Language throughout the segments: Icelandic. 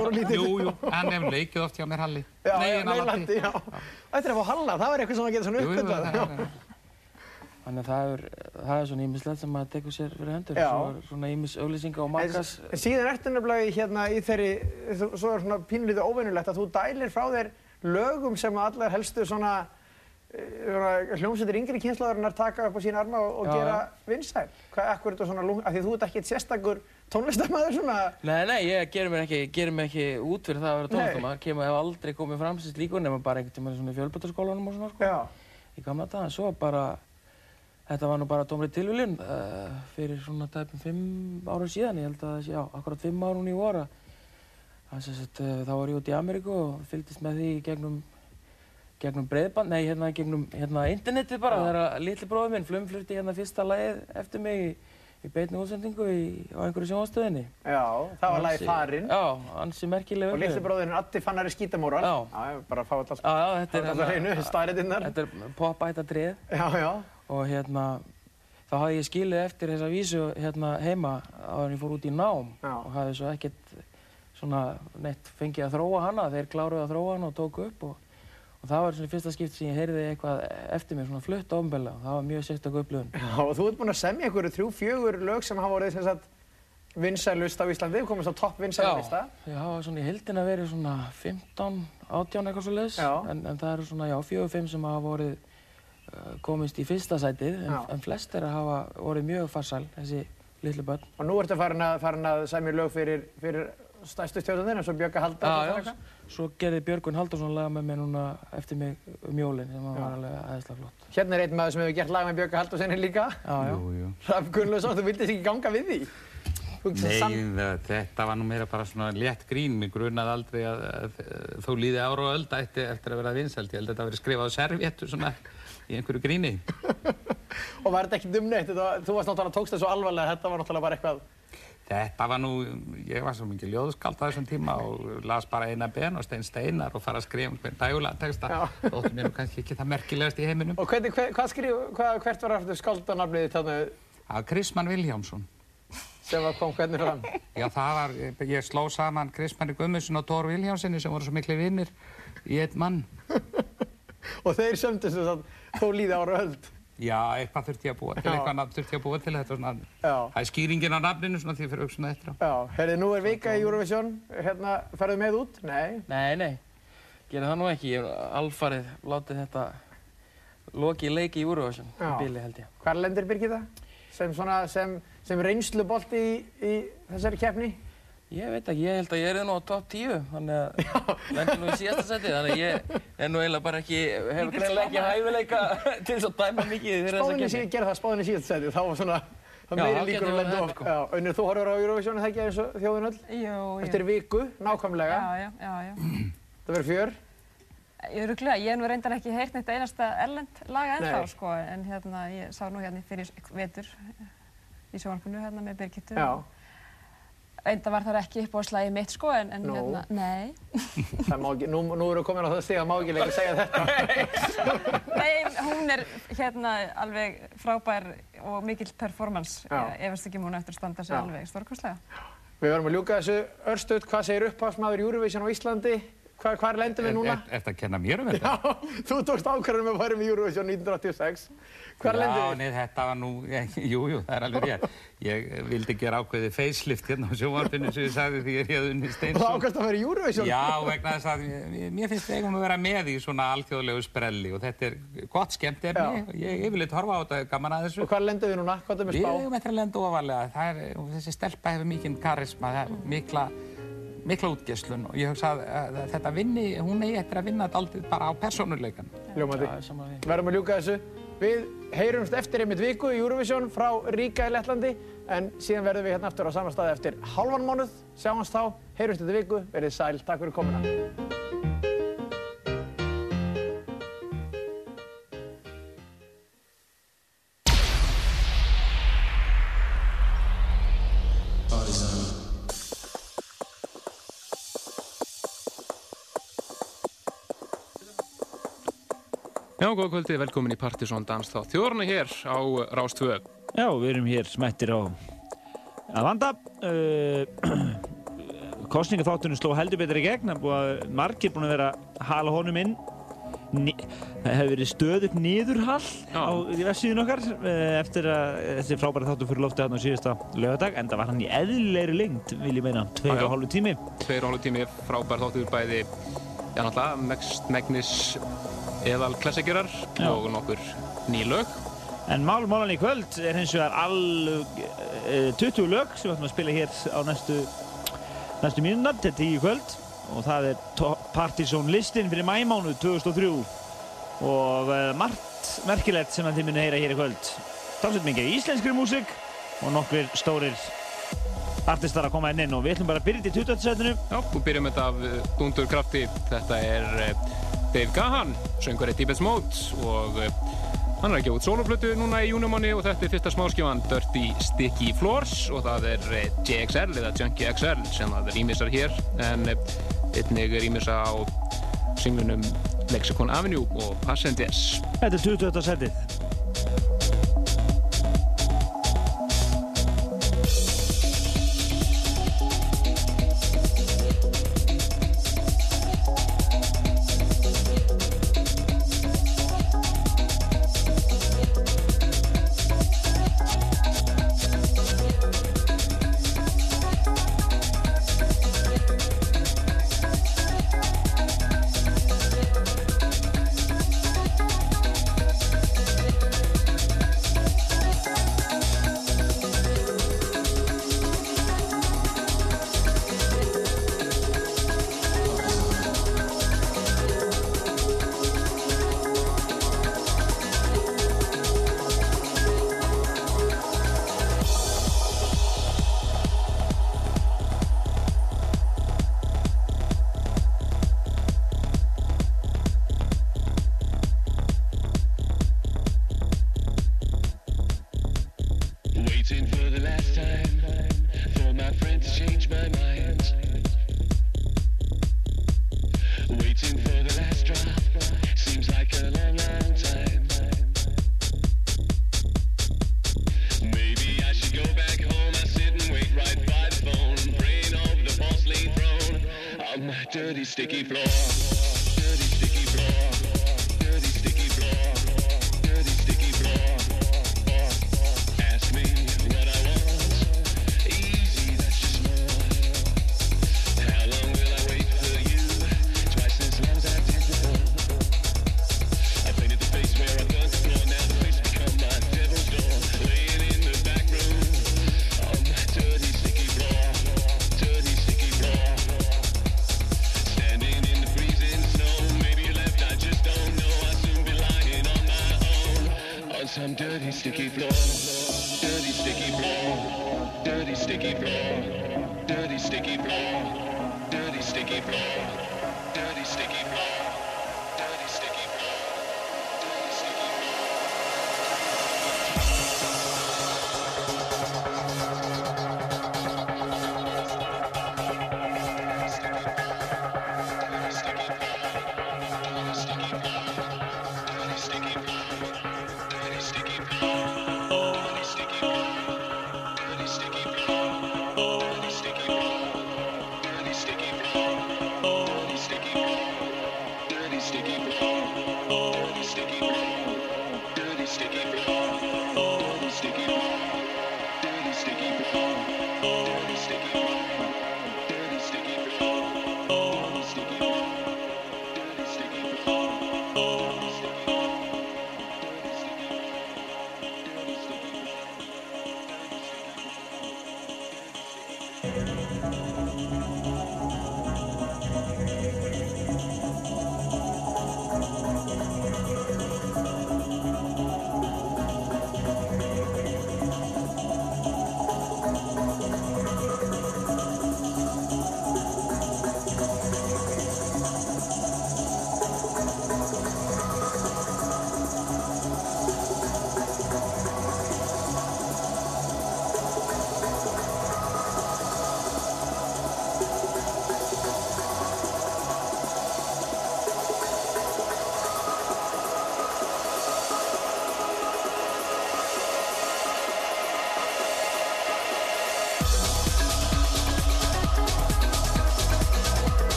stór og lítill. Jú, jú, hann hefur leikið oft hjá mér Halli. Já, Nei, já, en Alandi. Neylandi, já. Þetta er að fá Halla, það var eitthvað sem að geta svona er- Þannig að það er, það er svona ímislegt sem maður tekur sér fyrir hendur. Já. Svo svona ímis auglýsinga og En, markas. en síðan ertu nefnilega hérna í þeirri, svo er svona pínlítið óvinnulegt að þú dælir frá þér lögum sem að allar helstu svona hljómsveitir yngri kynslaðurinnar taka upp á sína arma og, og Já, gera vinsæl. Hvað, akkur er þetta svona, lung- af því þú ert ekkert sérstakur tónlistamæður svona, Nei, nei, ég gerir mér ekki, gerir mér ekki út fyrir það að vera tónlistamæður. Kemur, hef aldrei komið fram sem slíkur nema bara einhvern tímann svona í fjölbætarskólanum og svona, sko. já, Í gamla daga. En svo bara, þetta var nú bara tómrið tilviljun uh, fyrir svona tæpum fimm árum síðan. Ég held að já, akkurat fimm árum í voru. Sem sagt, uh, þá var ég út í Ameríku og fylgdist með því gegnum gegnum breiðband, nei hérna gegnum hérna internetið bara, Já. þegar litli bróður minn flumflurti hérna fyrsta lagið eftir mig í, í beinni útsendingu í, á einhverju sjónvastöðinni. já, það var lagið Farinn. Já, ansi merkileg Og litli bróðurinn Addi Fannari Skítamóral. Já. Já, bara að fá alltaf, Já, já, þetta fá er alltaf hreinu, staðrættinnar. þetta er pop-ætta trið Já, já. og hérna þá hafði ég skilið eftir þessa vísu hérna heima áður en ég fór út í nám Já. og hafði svo ekkert svona neitt fengið að þróa hana, þeir kláruðu að þróa hana og tóku upp og, og það var svona í fyrsta skipti sem ég heyrði eitthvað eftir mér svona flutt ofnbella og það var mjög sérstök upplifun. Já, og þú ert búinn að semja einhverju þrjú, fjögur lög sem hafa verið sem sagt vinsælust á Íslandi, komast á topp vinsælista. Já, það var svona í heildina verið svona 15, 18 eitthvað svo leiðis Já. en, en það eru svona, já, fjögur, fimm sem hafa vorið uh, komist í fyrsta sætið en, en flest er að hafa vorið mjög farsæl, þessi litlu börn. Og nú ertu farin að, farin að semja lög fyrir, fyrir stærstu svo gerði Björgun Halldórsson laga með mér núna eftir mig um jólinn sem var alveg aðeinslega flott. Hérna er einn maður sem hefur gert lag með Björka Halldórsenni líka. Já, já. Jú, jú. Raf Gunnlaugsson, þú vildist ekki ganga við því. Þú Nei, sam- það- þetta var nú meira bara svona létt grín. Mér grunaði aldrei að, að, að þó líði ára og öld ætti eftir að vera vinsælt. Ég held að þetta hafi verið skrifað á servéttu svona í einhverju gríni. Og var þetta ekki dum neitt? Þetta var- Þú varst náttúrulega tókst það svo alvarlega, þetta var náttúrulega bara eitthvað. Þetta var nú, ég var svo mikið ljóðskald á þessum tíma og las bara eina ben og stein steinar og fara að skrifa um hvern dægulega texta. Já. Þóttu mér nú kannski ekki það merkilegast í heiminum. Og hvernig, hver, hvað skrif, hvað, hvert var aftur skáldanafnið þitt þarna Það var Krisman Viljámsson. sem var kom hvernig fram? Já, það var, ég sló saman Krismanni Gummusson og Tór Viljámssoni sem voru svo miklu vinnir í einn mann. Og þeir sömdu sem sagt, þó líði ára öld. Já, eitthvað þurfti ég að búa til, eitthvað nafn þurfti ég að búa til þetta svona. Já. Það er skýringin á nafninu svona því fyrir auksuna eftir á. Já, herrið, nú er vika í Eurovision, hérna, ferðu með út? Nei. Nei, nei, gerði það nú ekki. Ég hef alfarið látið þetta lokið leiki í Eurovision í Já. bili held ég. Hvar lendir Birgitta? Sem svona, sem, sem reynslubolti í, í þessari keppni? Ég veit ekki, ég held að ég er nú á topp 10, þannig að lendur nú í síðasta seti, þannig að ég er nú eiginlega bara ekki, hefur greinlega ekki hæfileika til þess að dæma mikið fyrir þessa Spáðinni keppni. síðan, gerði það spáðinni síðast seti, þá var svona, það meiri það líkur getur að lenda sko. Já, Unnur, þú horfur á Eurovision, er það ekki eins og þjóðin öll? Jú, jú. Eftir viku, nákvæmlega. Já, já, já, já. Það verður fjör. Ég er rúglega, ég hef nú reyndar ekki heyrt neitt einasta erlend laga ennþá, sko, en hérna, ég sá nú hérna fyrir vetur í sjónvarpinu hérna með Birgittu. Reyndar var það ekki upp á slæði mitt, sko, en, en Nú. hérna, nei. ekki, nú, nú erum við komin á það stig að má ekki lengur segja þetta. Nei, hún er hérna alveg frábær og mikill performance. Ég efast ekki um hún eftir að standa sig Já. alveg stórkostlega. Við verðum að ljúka þessu örstuðt, hvað segir upphásmaður Eurovision á Íslandi? Hvar, hvar lendum við núna? Er þetta að kenna mér um þetta? Já, þú tókst ákvarðanum að fara um Eurovision 1986. Hvar Já, lendum við? nei, þetta var nú, jú, jú, það er alveg rétt. Ég vildi gera ákveðið facelift hérna á sjónvarpinu sem ég sagði því ég hefði unni Og það ákvæmst að í Eurovision? Já, vegna þess að mér- finnst við eigum að vera með í svona alþjóðlegu sprelli og þetta er gott skemmt efni. Ég, ég vil eitthvað horfa á þetta, gaman að þessu. Og hvar lendum við núna? Hvað er með Við spá? eigum eftir að lenda ofalega. Það er, þessi stelpa hefur mikinn karisma, það mikla, mikla útgeslun og ég hugsa að, að þetta vinni, hún eigi eftir að vinna þetta aldrei bara á persónuleikan. Það er því. Verðum að ljúka þessu. Við heyrumst eftir einmitt viku í Eurovision frá Ríka í Lettlandi en síðan verðum við hérna aftur á sama staði eftir halvan mánuð. Sjáumst þá, heyrumst eftir viku, verið sæl, takk fyrir komuna. Já, góða kvöldi, velkomin í Partisón Dans þá þjórna hér á Rás 2. Já, við erum hér smættir á að vanda. Uh, kostningaþáttunum sló heldur betur í gegn. Margir búin að vera hala honum inn. Ni það hefur verið stöðugt niðurhall Já. á vefsíðun okkar eh, eftir að þessi frábæra þáttu fyrir lofti hann á síðasta lögadag. En það var hann í eðlilegri lengt, vil ég meina, tveir Já, já. og hálfu tími. Tveir og hálfu tími frábær þáttur bæði, já náttúrulega, megnis eðal klassikjörar Já. og nokkur ný lög. En mál málan í kvöld er hins vegar alveg uh, 20 lög sem við ætlum að spila hér á næstu, næstu mínunar til 10 í kvöld og það er Partizón listin fyrir mæmánu 2003 og uh, margt merkilegt sem þið muni heyra hér í kvöld. Talsveit mikið íslenskri músík og nokkur stórir artistar að koma inn inn og við ætlum bara að byrja þetta í 20. setinu. Já, og byrjum þetta af uh, Dundur Krafti. Þetta er uh, Dave Gahan, söngvari Deepest Mode og uh, hann er að gefa út soloplötu núna í júnumanni og þetta er fyrsta smáskifan Dirty Sticky Floors og það er uh, JXL eða Junkie XL sem það rýmisar hér en uh, einnig rýmisa á singlunum Lexicon Avenue og Ascendance. Þetta er 20. setið.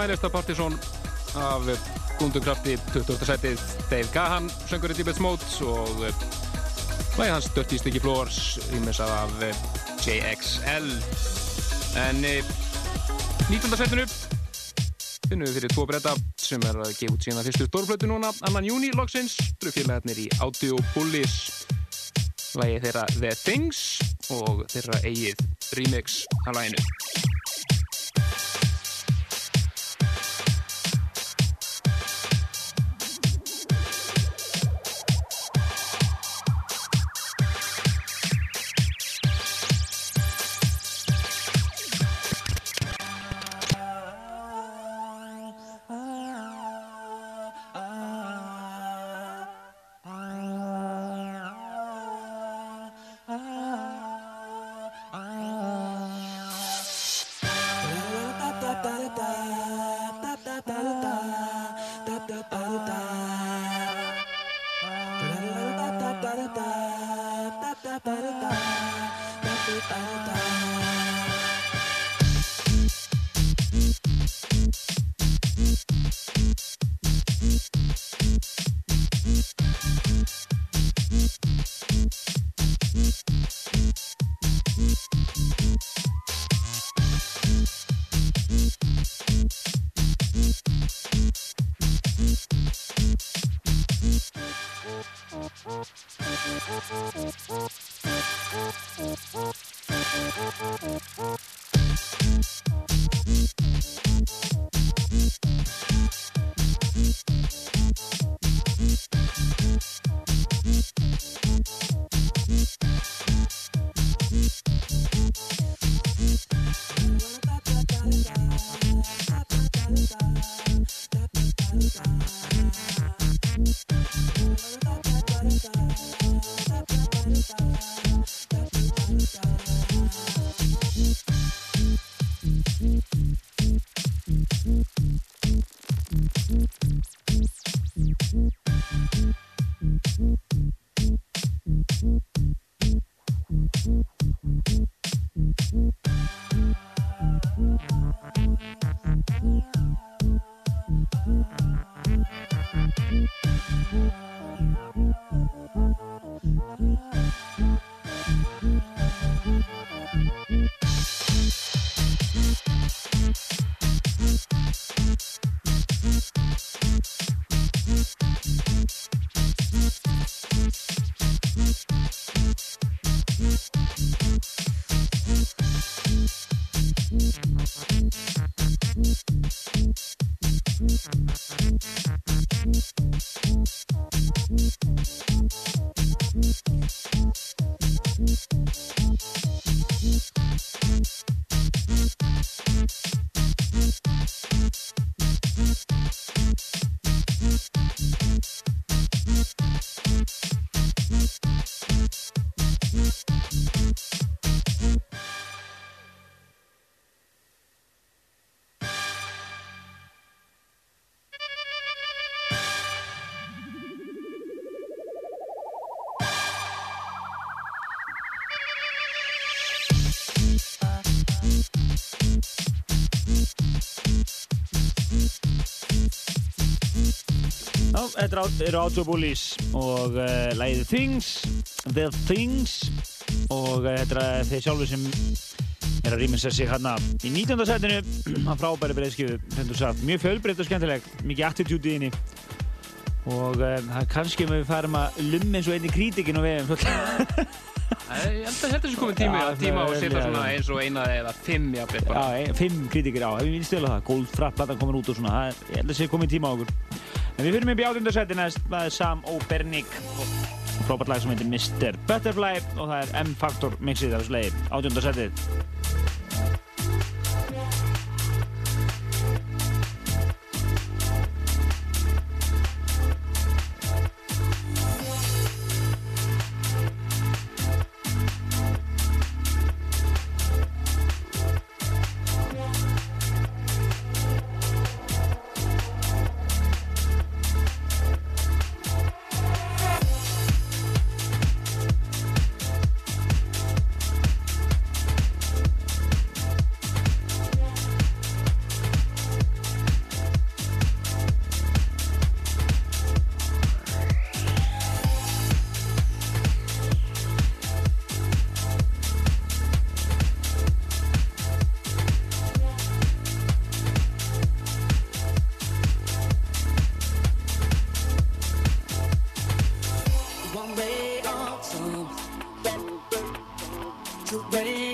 Byrjum mælista Partizón af Gundurkrafti 20. setið Dave Gahan, söngur í Deepest Mode og lægi hans Dirty Sticky Floors rýmisað af eh, JXL en í 19. setinu finnum við fyrir tvo breyta sem er að gefa út sína fyrstu stórflötu núna annan júni loksins, dröfélagarnir í Audio Bullies lægi þeirra The Things og þeirra eigið remix af læginu þetta eru- Audio Bullies og uh, lægið Things, The Things og uh, þetta er þeir sjálfur sem er að rýminsa sig hérna í 19. setinu að frábæri breyðskifu, mjög fjölbreytt og skemmtileg, mikið attitúti inn í og uh, það er kannski um að við farum að lumma eins og einni krítikin og við Ég held að þetta sé komið tími, Já, tíma að vel, setja já, svona eins og eina eða fimm jafnveg bara. Já, fimm kritikir á, ef ég vel að það, Goldfrapp, platan komin út og svona, það, er- ég held að sé komið tíma á okkur. En við fyrir með bjáðundarsæti næst, það er Sam O'Bernick og frábært lag sem heitir Mr. Butterfly og það er M-Factor mixið af þessu lagi, átjöndarsætið. to rain.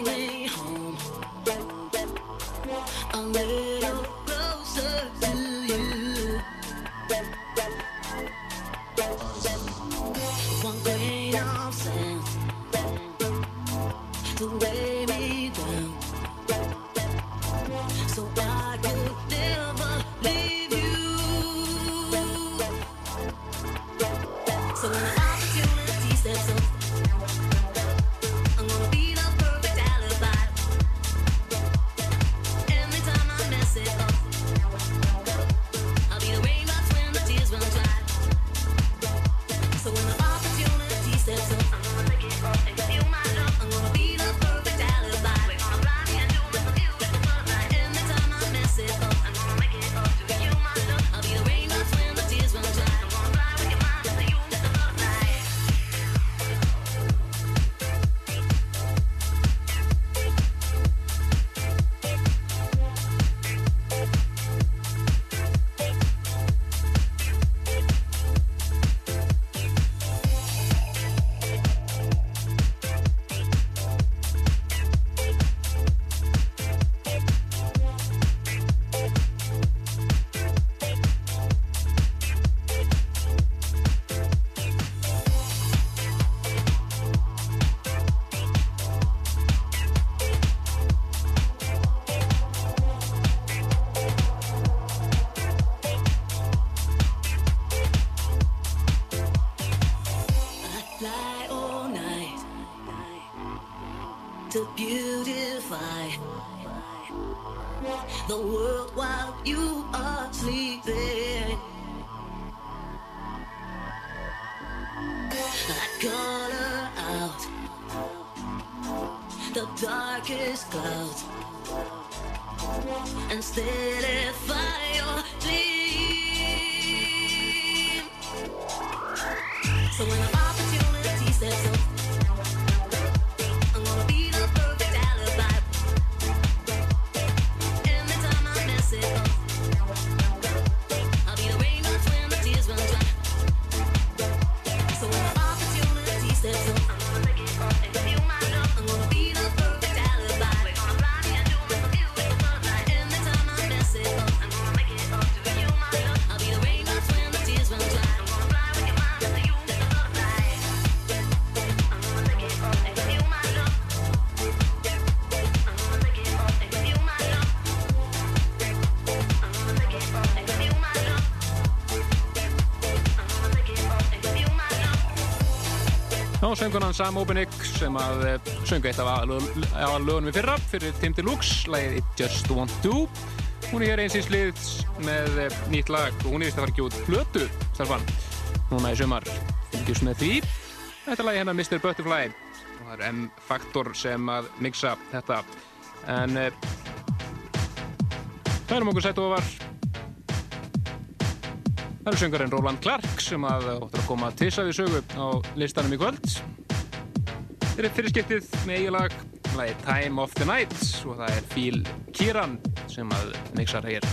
söngunan Sam Openik sem að eh, söngu eitt af aðlögunum við fyrra fyrir Tim Deluxe, lægið It Just Won't Do. Hún er hér eins í slið með eh, nýtt lag og hún er vist að fara að gjóða blötu starfann núna í sömar fylgjus með því. Þetta er lagi hennar Mr. Butterfly. Og það er M-faktor sem að mixa þetta. En það er um okkur sætt ofar. Það er söngarinn Róland Clark sem að óttur að koma að tissa við sögu á listanum í kvöld. Þetta er fyrirskiptið með eiginlag, hlæði Time of the Night og það er Fíl Kíran sem að mixar hér.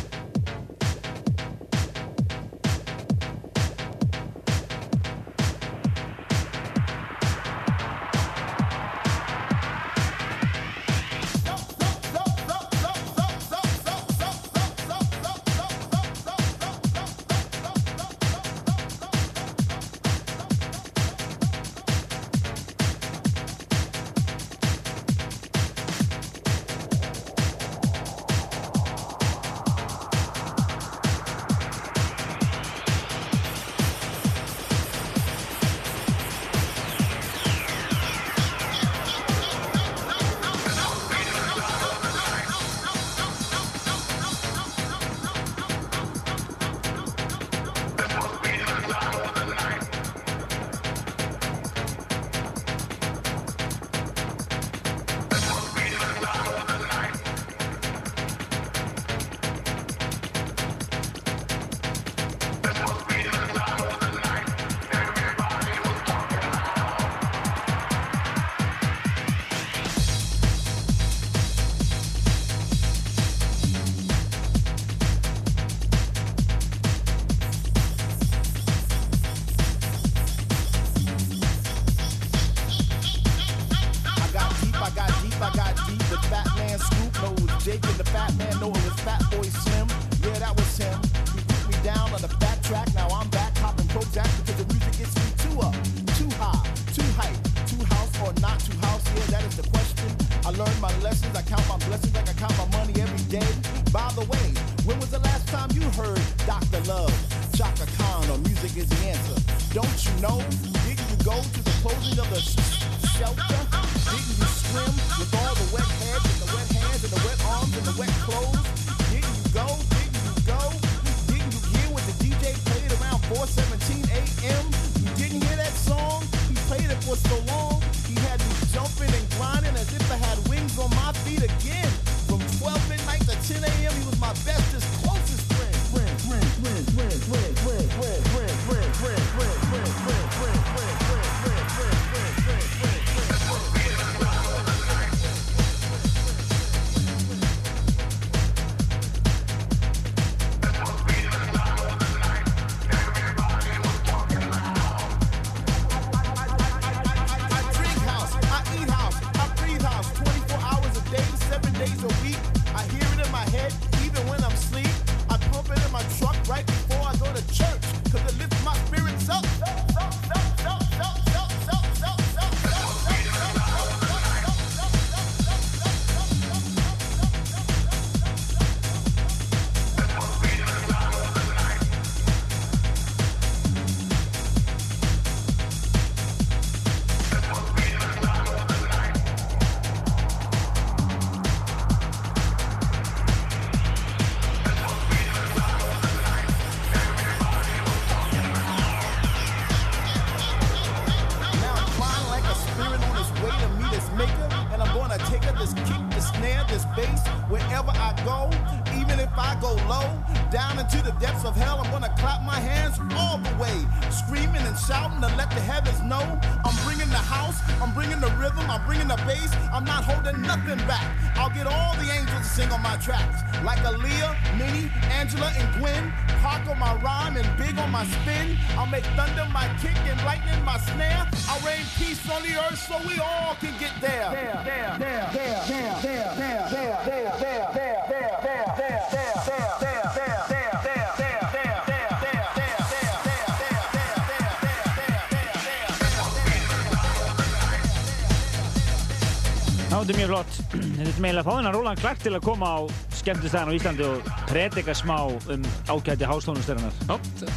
Er meðlega fáinn að Róland Clark til að koma á skemmtistæðan á Íslandi og predika smá um ágæti hástónustörunar. Já,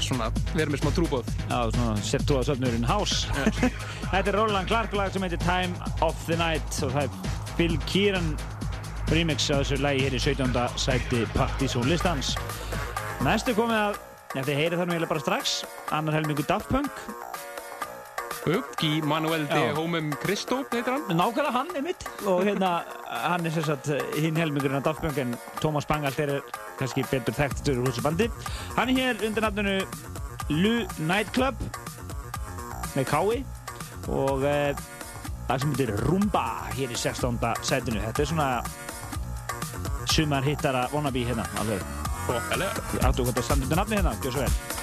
svona, við erum með smá trúbóð. Já, svona settu á söfnurinn hás. Þetta er Roland Clark lag sem heitir Time of the Night og það er Phil Kieran remix af þessu lagi hér í 17. sæti Partizón listans. Næstu komið að, ja, þið heyrið það nú eiginlega bara strax, annar helmingu Daft Punk. Guy Manuel de. Homem Christo, heitir hann. Nákvæmlega hann er mitt og hérna hann er sem sagt hinn helmingurinn af Punk en Thomas Bangalt er kannski betur þekktur úr þessu bandi. Hann er hér undir nafninu Lu Nightclub með kái og e, það sem heitir Rumba hér í 16. sætinu. Þetta er svona sumar hittara wannabe hérna alveg. Áttu hvað það standi undir nafni hérna, gjör svo vel.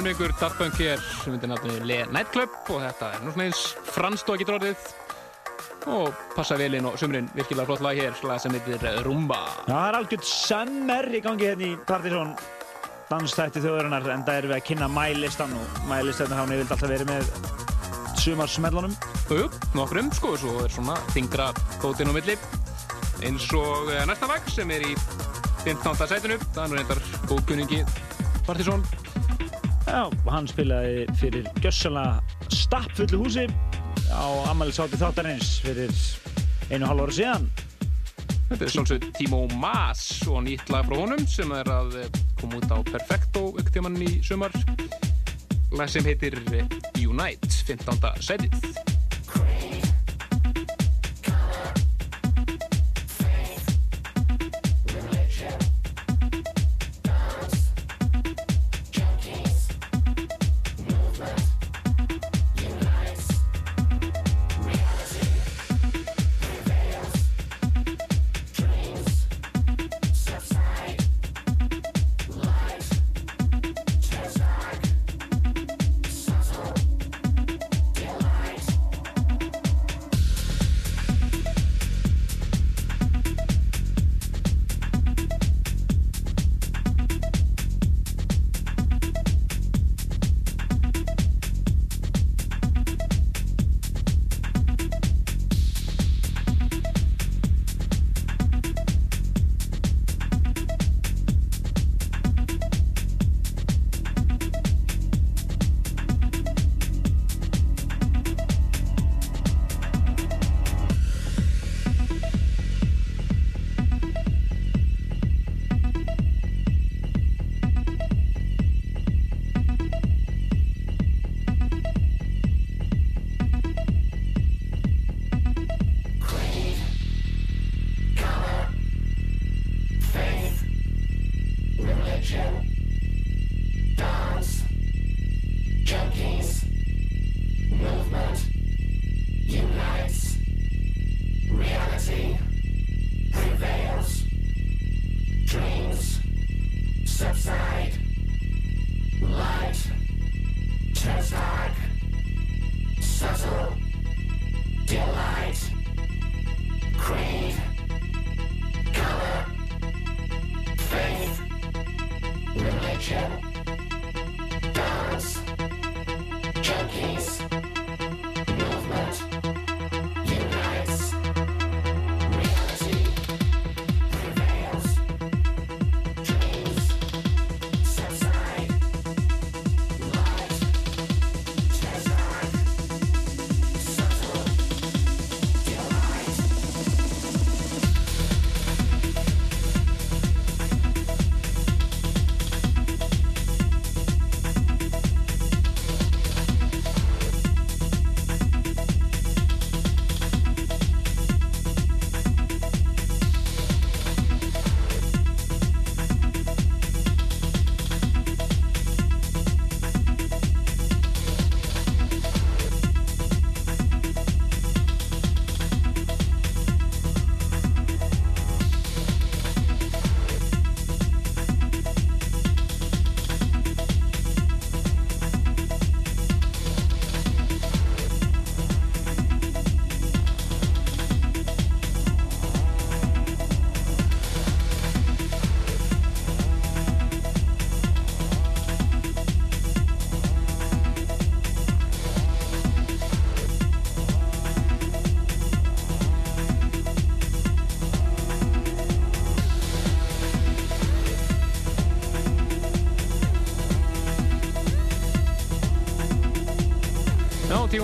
Já, annar helmingur Daft Punk hér sem myndir nafni Le Nightclub og þetta er nú svona eins franskt og getur orðið og passa vel inn og sumrin virkilega flott lag hér, lag sem heitir Rumba. Já, það er algjört summer í gangi hérna í Partizón dansstætti þjóðurinnar en það erum við að kynna mælistan og mælistan hafa nefnilega alltaf verið með sumarsmellunum. Jú, nokkrum sko, svo er svona þingra tótinn á milli eins og eh, næsta vagn sem er í 15. sætinu, það er nú reyndar góðkunningi Partizón. Já, hann spilaði fyrir gjössalega stappfullu húsi á ammælisátti þáttarins fyrir einu hálf ára síðan. Þetta er sjálfsög Timo Maas og nýtt lag frá honum sem er að eh, koma út á Perfecto auktímann í sumar. Lag sem heitir eh, Unite, 15. sætið.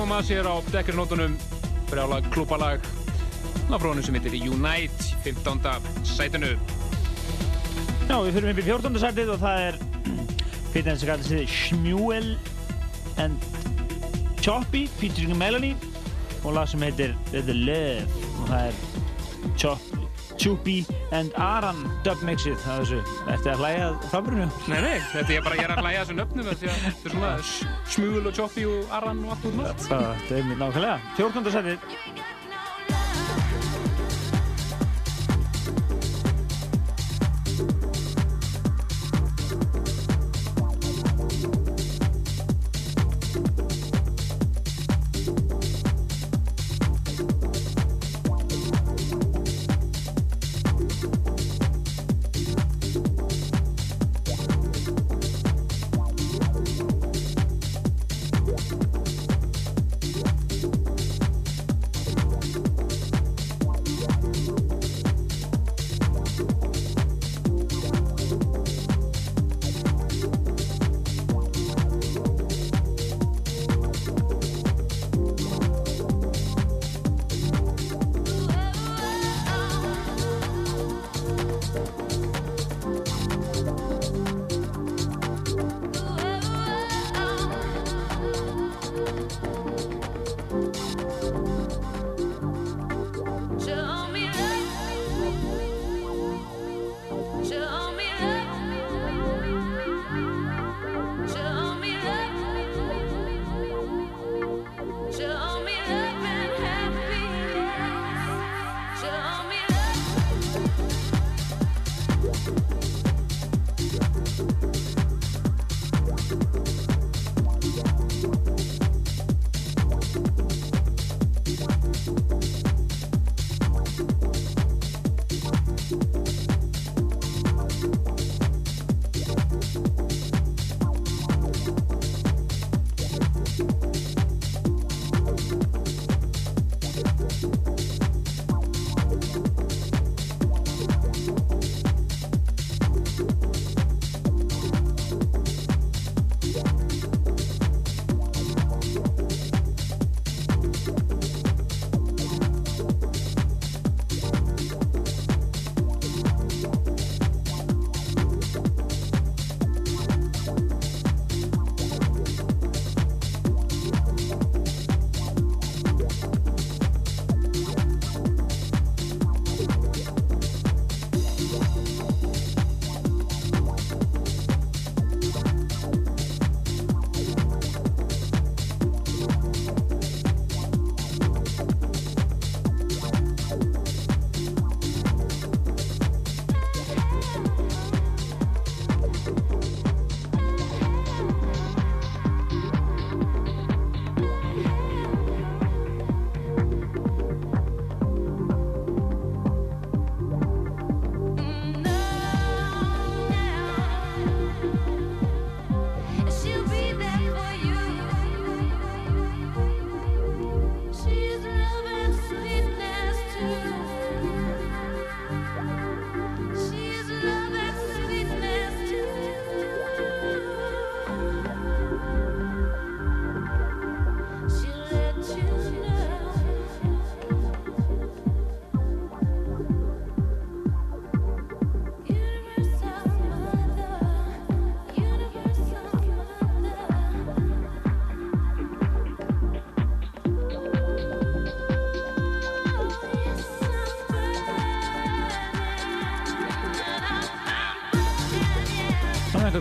Maas er á dekkarnótunum brjála klúpalag náfrónu sem heitir Unite 15. sætinu Já, við fyrir upp í 14. sætið og það er fyrir sem kallar sig Shmuel and Choppy featuring Melanie og lag sem heitir The Love og það er Chop, Choppy and Aran dubmixið það er þessu, ertu að hlæja frambrunnu? Nei, nei, þetta er bara ég er að hlæja þessu nöfnum því að þetta er svona s- smugul og choppy og aran og allt um allt Þetta er mér nákvæmlega 14. sætið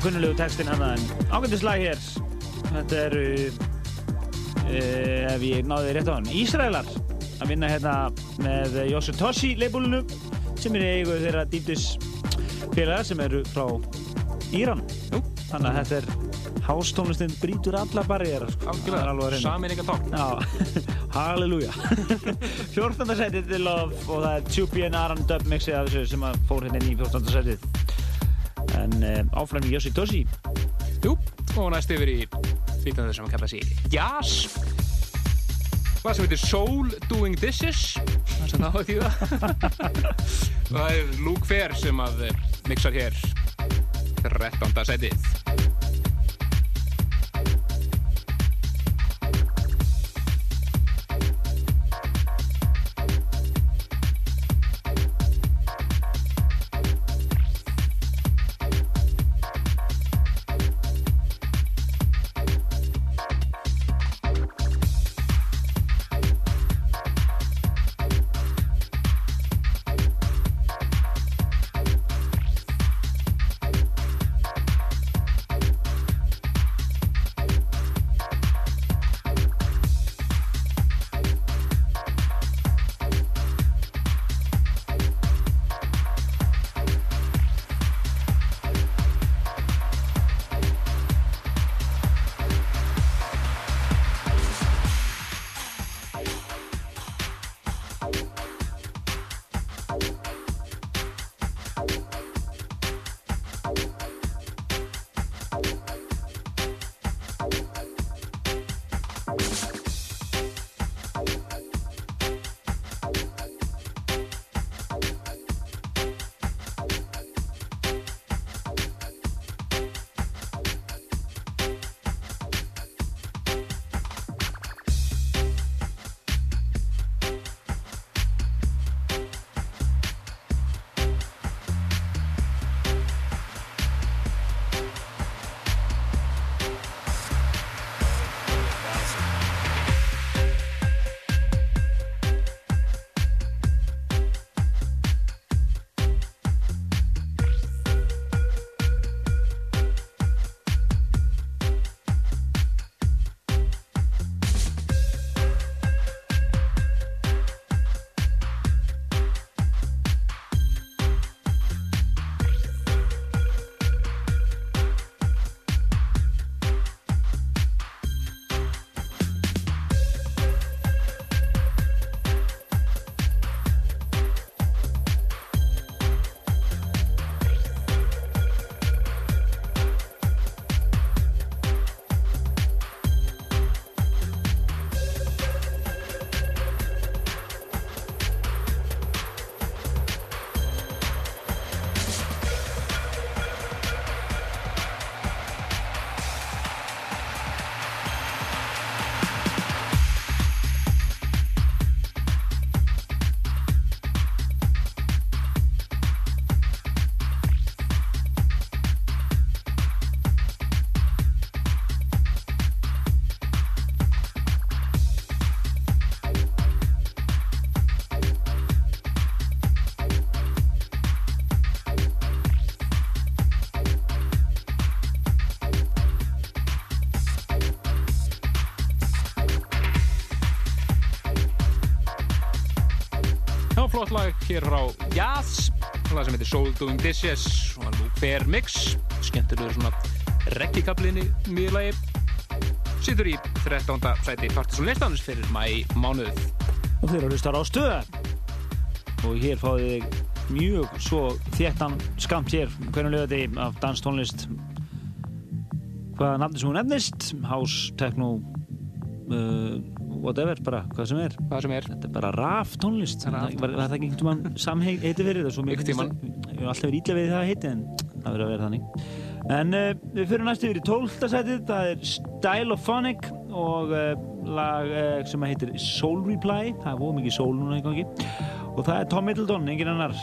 kunnulegu textin hann en ágættislag hér. Þetta eru, uh, ef ég náði rétt á hann, Ísraelar að vinna hérna með Yoshitoshi leibúlinu sem er eigu þeirra dýptis félagar sem eru frá Íran. Jú. Þannig að þetta er hástónlistinn brýtur alla barriðar. Sko. Alveg að reyna. Saminninga tókn. Halleluja 14. setið til Love og það er Tupi and Aran dub mixið af þessu sem fór hérna í 14. setið áfram í Yossi Toshi. Jú, og næst yfir í flytjandi sem að kalla sig Jazz hvað sem heitir Soul Doing Dishes. Það sem það á þýða og það er Luke Fair sem að eh, mixar hér 13. setið Flott lag hér frá Jazz lag sem heitir Soul Doing Dishes og Luke Fair Mix. Skemmtilegur svona reggikablinni miðlagi situr í 13. sæti Partisan listanus fyrir mæ mánuð og þeir eru að hlusta á stöða og hér fáið þið mjög svo þéttan skamt hér. Hvernig lögði þið af danstónlist hvaða nafni sem hún nefnist? House, techno uh, whatever, bara hvað sem er. Hvað sem er bara raf tónlist var, var það ekki einhvern samheiti fyrir þetta? Svo mér Einhvern það- ég hef alltaf verið ítla við það heiti en það verður að vera þannig. En uh, við fyrir næst yfir í 12. sætið það er Stylophonic og uh, lag uh, sem heitir Soul Reply. Það er fóð mikið soul núna í gangi. Og það er Tom Middleton, engin annar.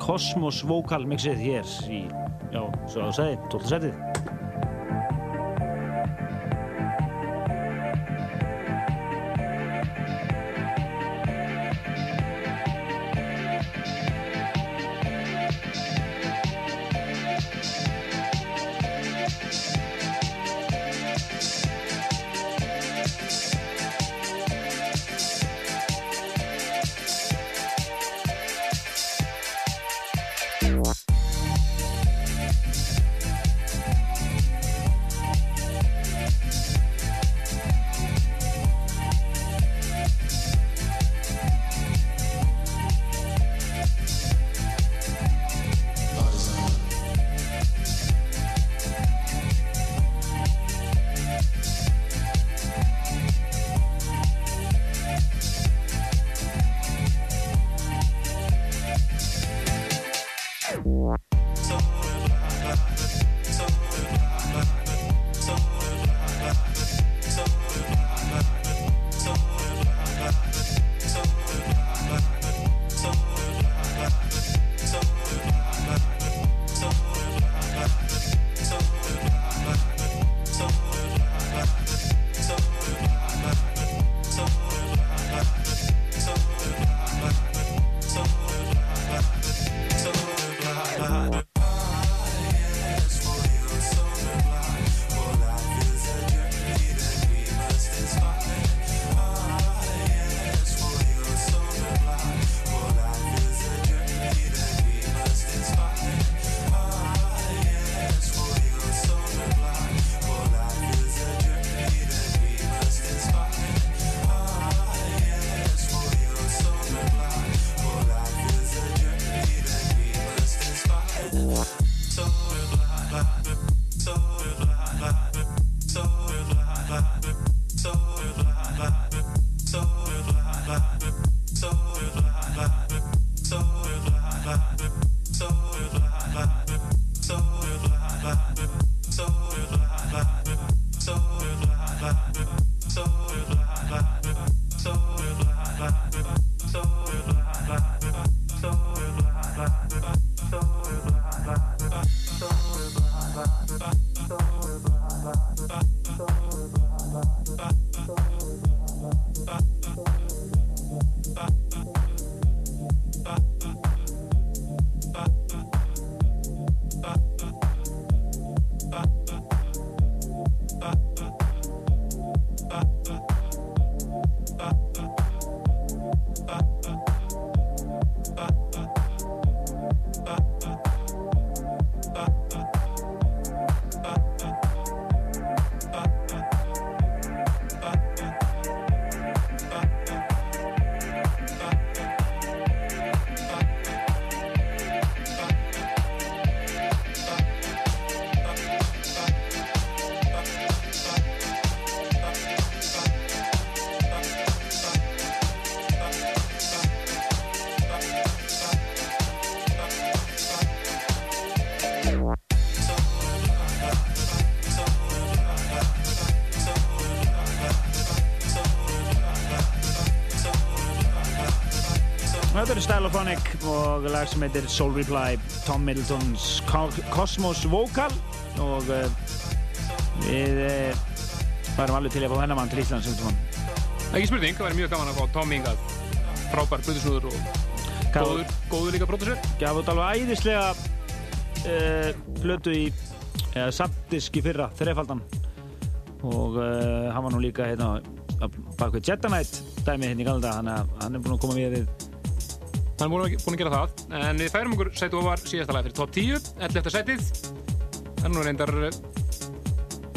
Cosmos Vocal mixið hér í, já, svo að segja, 12. sætið og lag sem heitir Soul Reply, Tom Middletons Co- Cosmos Vocal og uh, við uh, varum alveg til að fá hennar mann til Íslands. Ekki spurning, það væri mjög gaman að fá Tom hingað. Frábær buðusnúður og Gaf- góður, góður líka pródusser. Gaf út alveg æðislega uh, í eða Sapdisk í fyrra, þrefaldan og hann var nú líka hérna bak við Jetta Knight dæmi hérna í galda, hann er búinn að koma við Hann er búinn að, gera það. En við færum okkur sæti ofar síðasta lag fyrir top 10, 11. sætið. Er nú reyndar eh,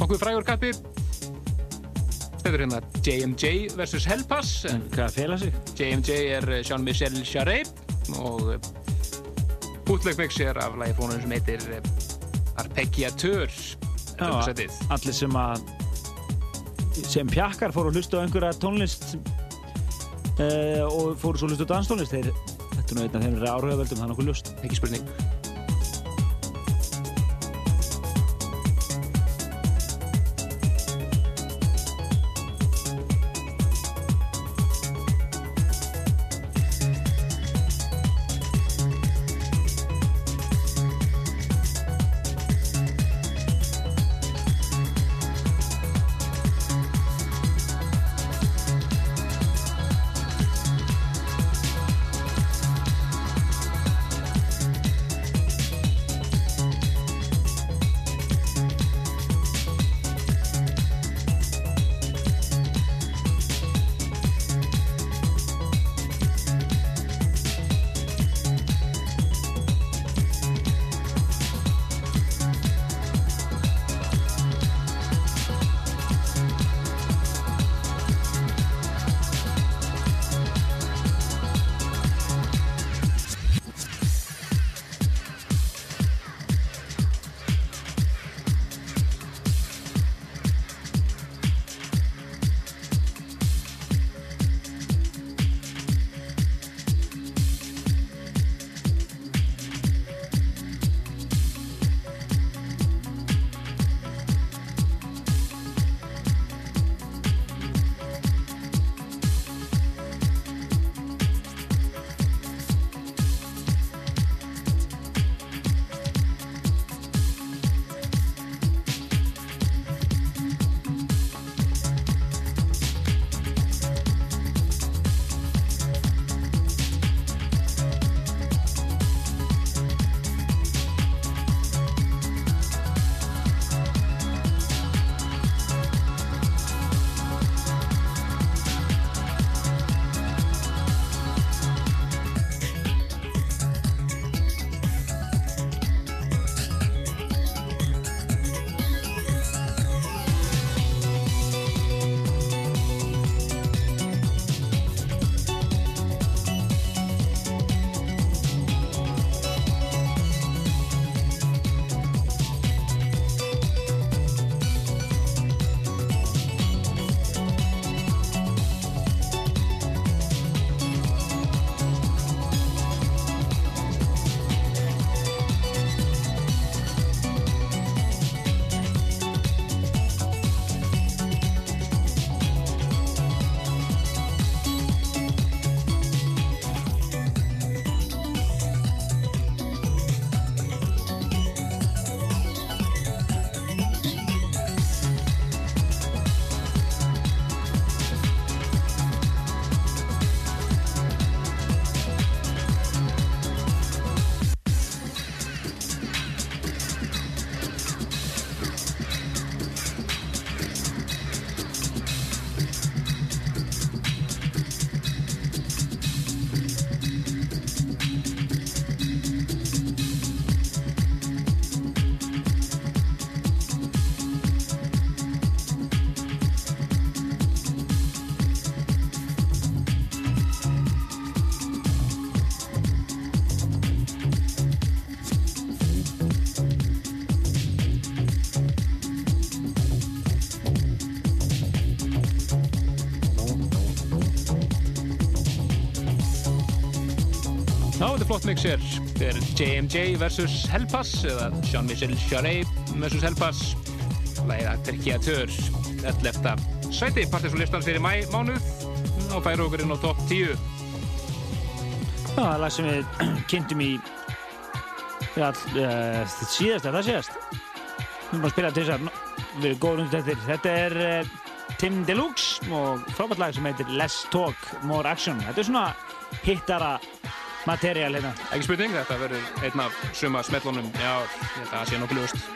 nokkuð frægur kappi. Þetta er hérna J.M.J. vs. Hellpass. En hvað fela sig? J.M.J. er eh, Jean-Michel Jarre og Bootleg Mix er af lagi fónum sem heitir eh, Arpeggiatur. 11. sætið. allir sem að sem pjakkar fóru að hlusta á einhverja tónlist uh, og fóru svo að hlusta á danstónlist þeir, þetta er nú einn af þeim áhrifavöldum það er nokkuð lust ekki spurning Þetta er er JMJ versus Helpass eða Jean-Michel Jarre versus Helpass. Læða Terkiatör, 11. sæti, partys og listans fyrir mæ mánuð og færa okkur inn á topp 10. Já, það er lag sem við kynntum í já, all, uh, síðast, er það síðast? Við erum að spila til þess að við erum góður undir þetta. Þetta er uh, Tim Deluxe og frábært lag sem heitir Less Talk, More Action. Þetta er svona hittara materiál hérna. Ekki spurning, þetta verður einn af suma smellunum í ár. Ég held að það sé nokkuð ljóst.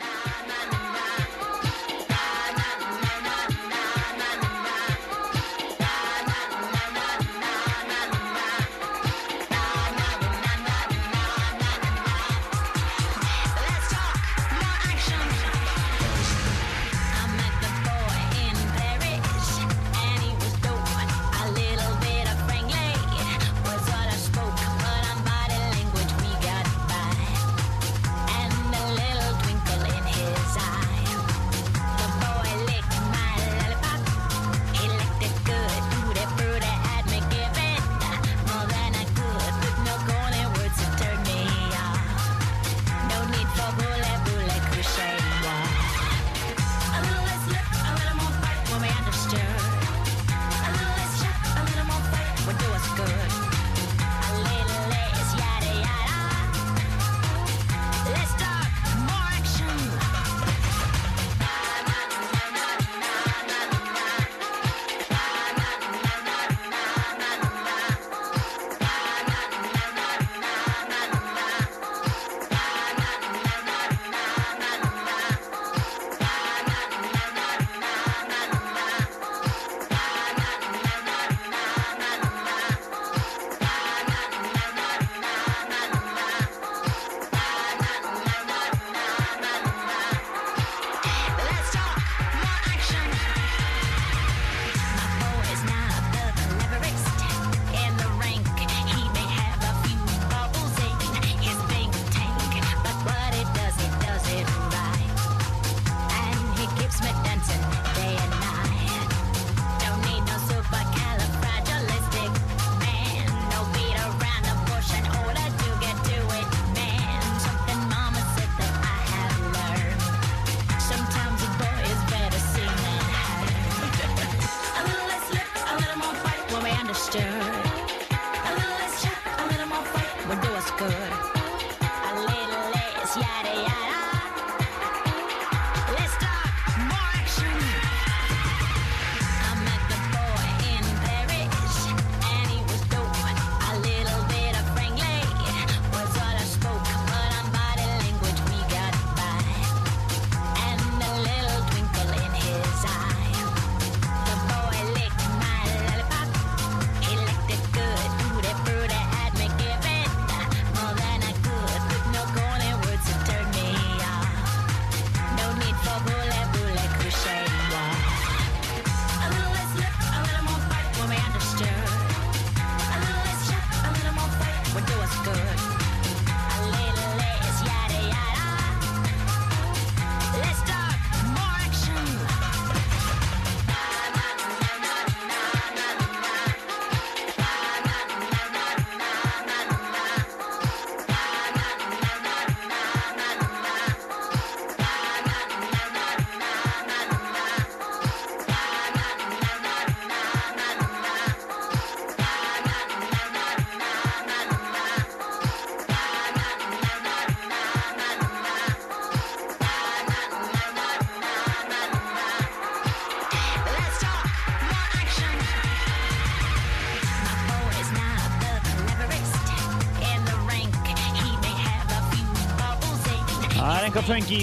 Það funky,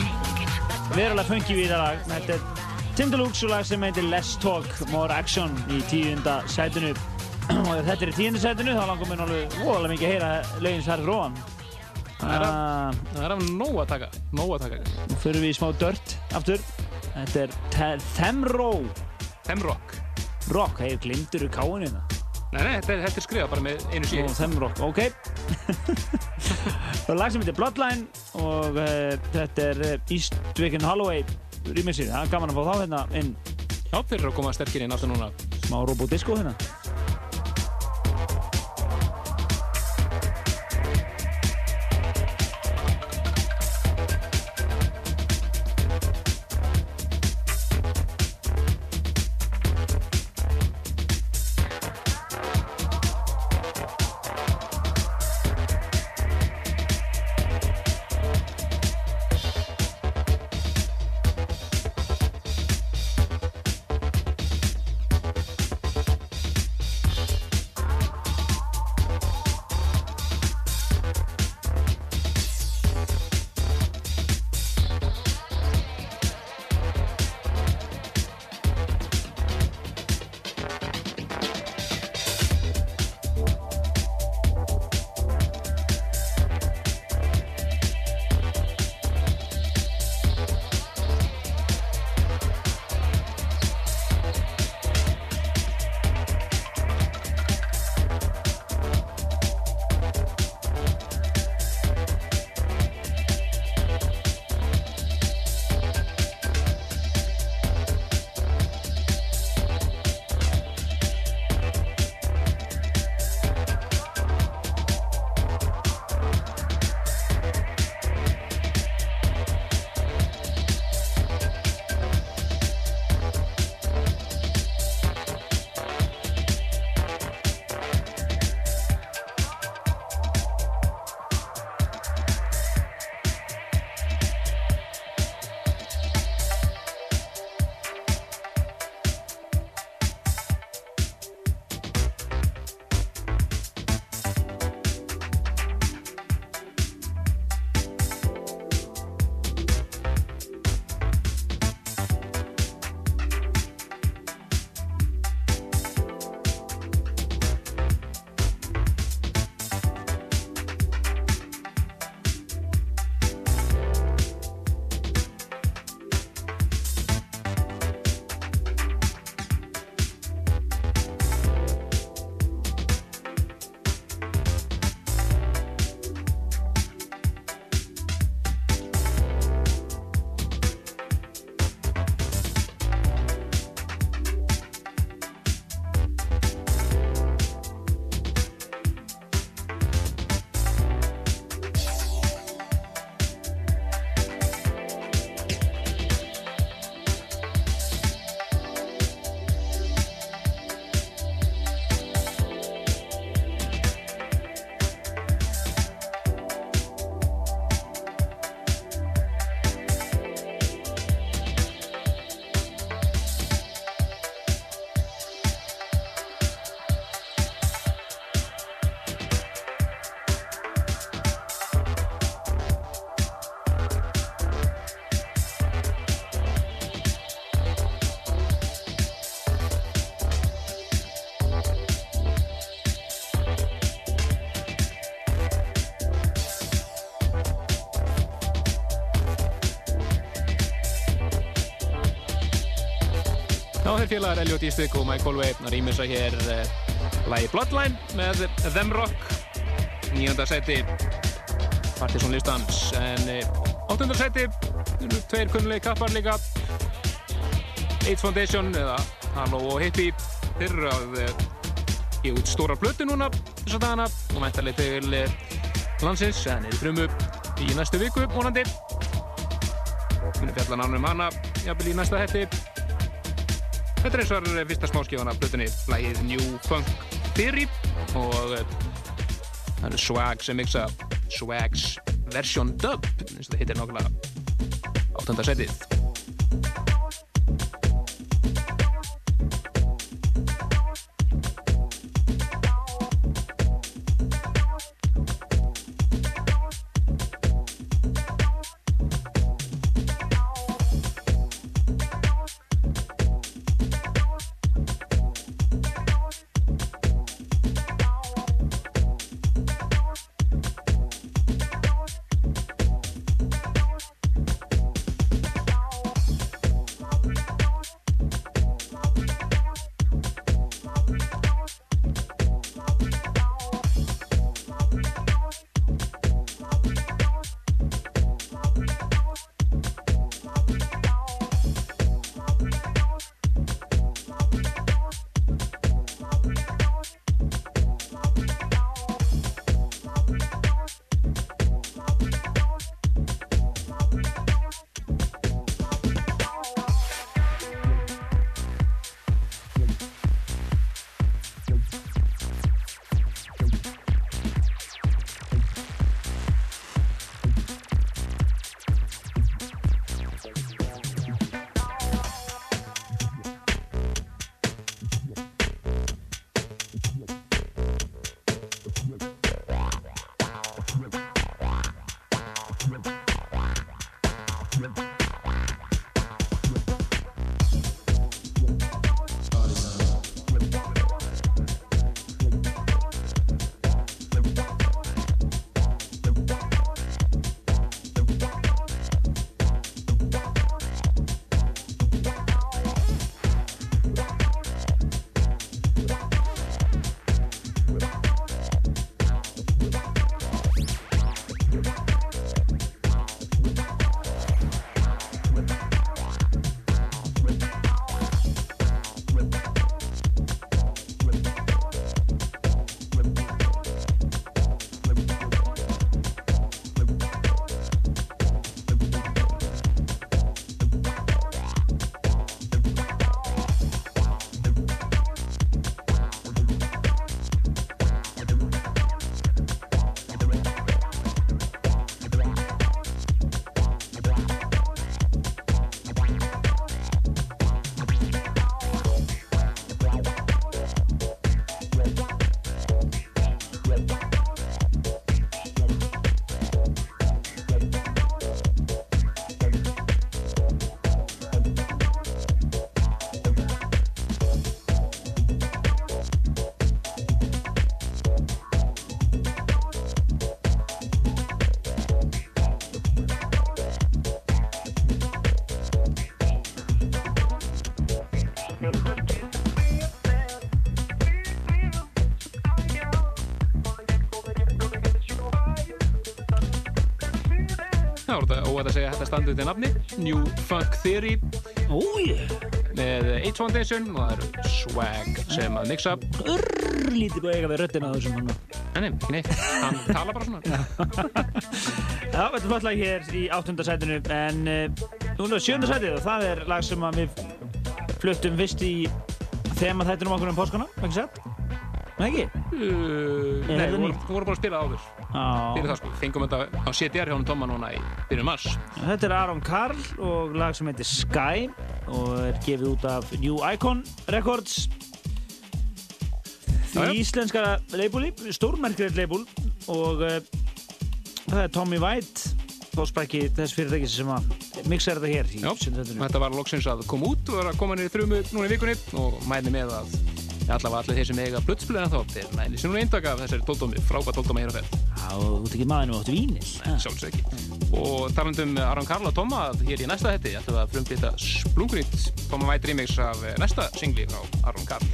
verulega funky við það. Þetta er Deluxe og lag sem heitir Less Talk, More Action í tíunda sætinu. og ef þetta er í tíunda sætinu þá langar mér alveg voðalega mikið að heyra lögin sær róan. Það er af, það er af nóg að taka, nóg að taka. Nú fyrir við í smá dört aftur. Þetta er Themro Themrock. Rock, hei, glimtur úr káinu hérna. Nei, nei, þetta er, er skrifað bara með einu Og síð. Themrock, ok. Það er lag sem heitir Bloodline og uh, þetta er uh, Eastwick and Holloway remixið. Það er gaman að fá þá hérna inn Já, fyrir að koma sterkir inn aftur núna. smá robodisco hérna. Þeir félagar Elliot Eastwick og Mike Holloway rýmisa hér uh, lagi Bloodline með Them Rock. Nýjönda seti Partisan listans en uh, áttunda seti eru tveir kunnulegi kappar líka. AIDS Foundation eða Halo og Hippie eru að uh, gefa út stóra blötu núna þess að dagana og mæntarlega til uh, landsins en er frumu í næstu viku vonandi. Munum fjalla nánum um hana jafnvel í næsta hætti Þetta er eins og var fyrsta smáskifan af blötunni lagið New Funk Theory. Og eh, það eru Swag sem mixa Swags version dub eins og það heitir nákvæmlega áttunda setið Óvægt að segja að þetta standi undir nafni New Funk Theory. Ói, með H Foundation og það eru Swag sem að mixa lítið búið eiga við röddina á þessum hann. Nei, ekki neitt, hann tala bara svona. Já, þetta er flott lag hér í áttunda sætinu en uh, núna er sjönda sætið og það er lag sem við fluttum fyrst í þema þættinum okkur um páskana, ekki sett? Nei, ekki? uh, Nei, við vorum bara að spila áður fyrir það sko, fengum þetta á CDR hann Tomma núna í byrjun mars Þetta er Aron Karl og lag sem heitir Sky og er gefið út af New Icon Records. Því íslenska leibúli, stórmerkilegt leibúl og uh, það er Tommy White fóspæki þess fyrirtækis sem að mixa þetta hér sundhættinu. þetta var loksins að koma út og að koma í þrjumu núna í vikunni og mæni með að allavega allir þeir sem eiga blötspilur en þá þeir næli sér nú eindaka af þessari tóldómi, frábært tóldóma hér á Já, og þú ert ekki maður nú átt vínil. sjálfsög ekki. Og talandum Aron Karl og Tóma hér í næsta hætti ætlum við að frumflýta Splungrít Tóma White remix af eh, næsta singli frá Aron Karl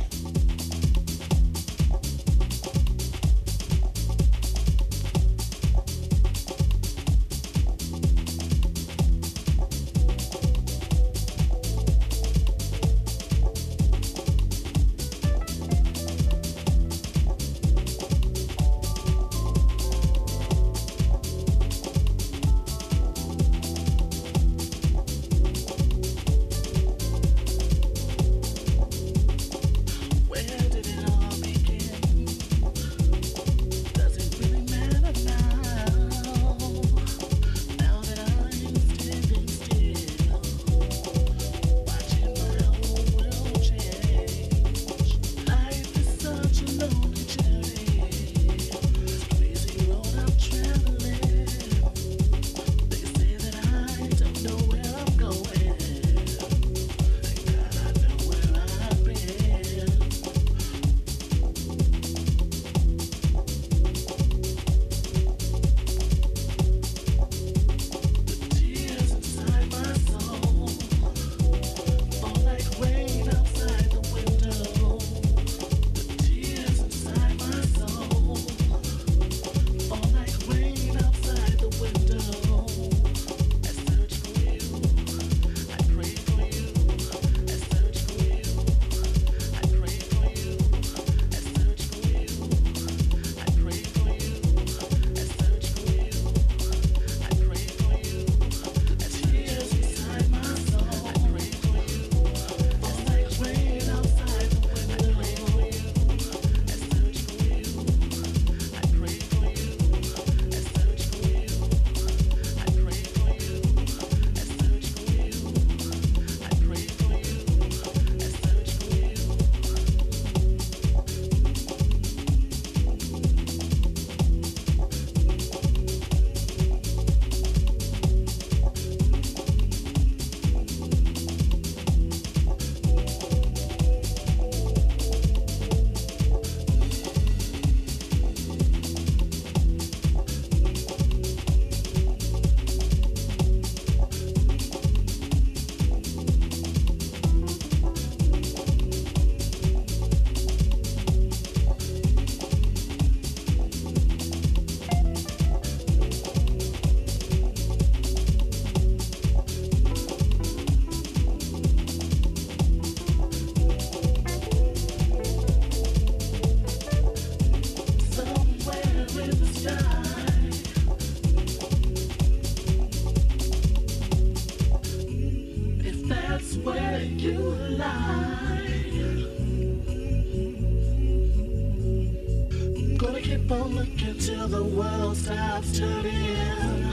keep on looking till the world stops turning.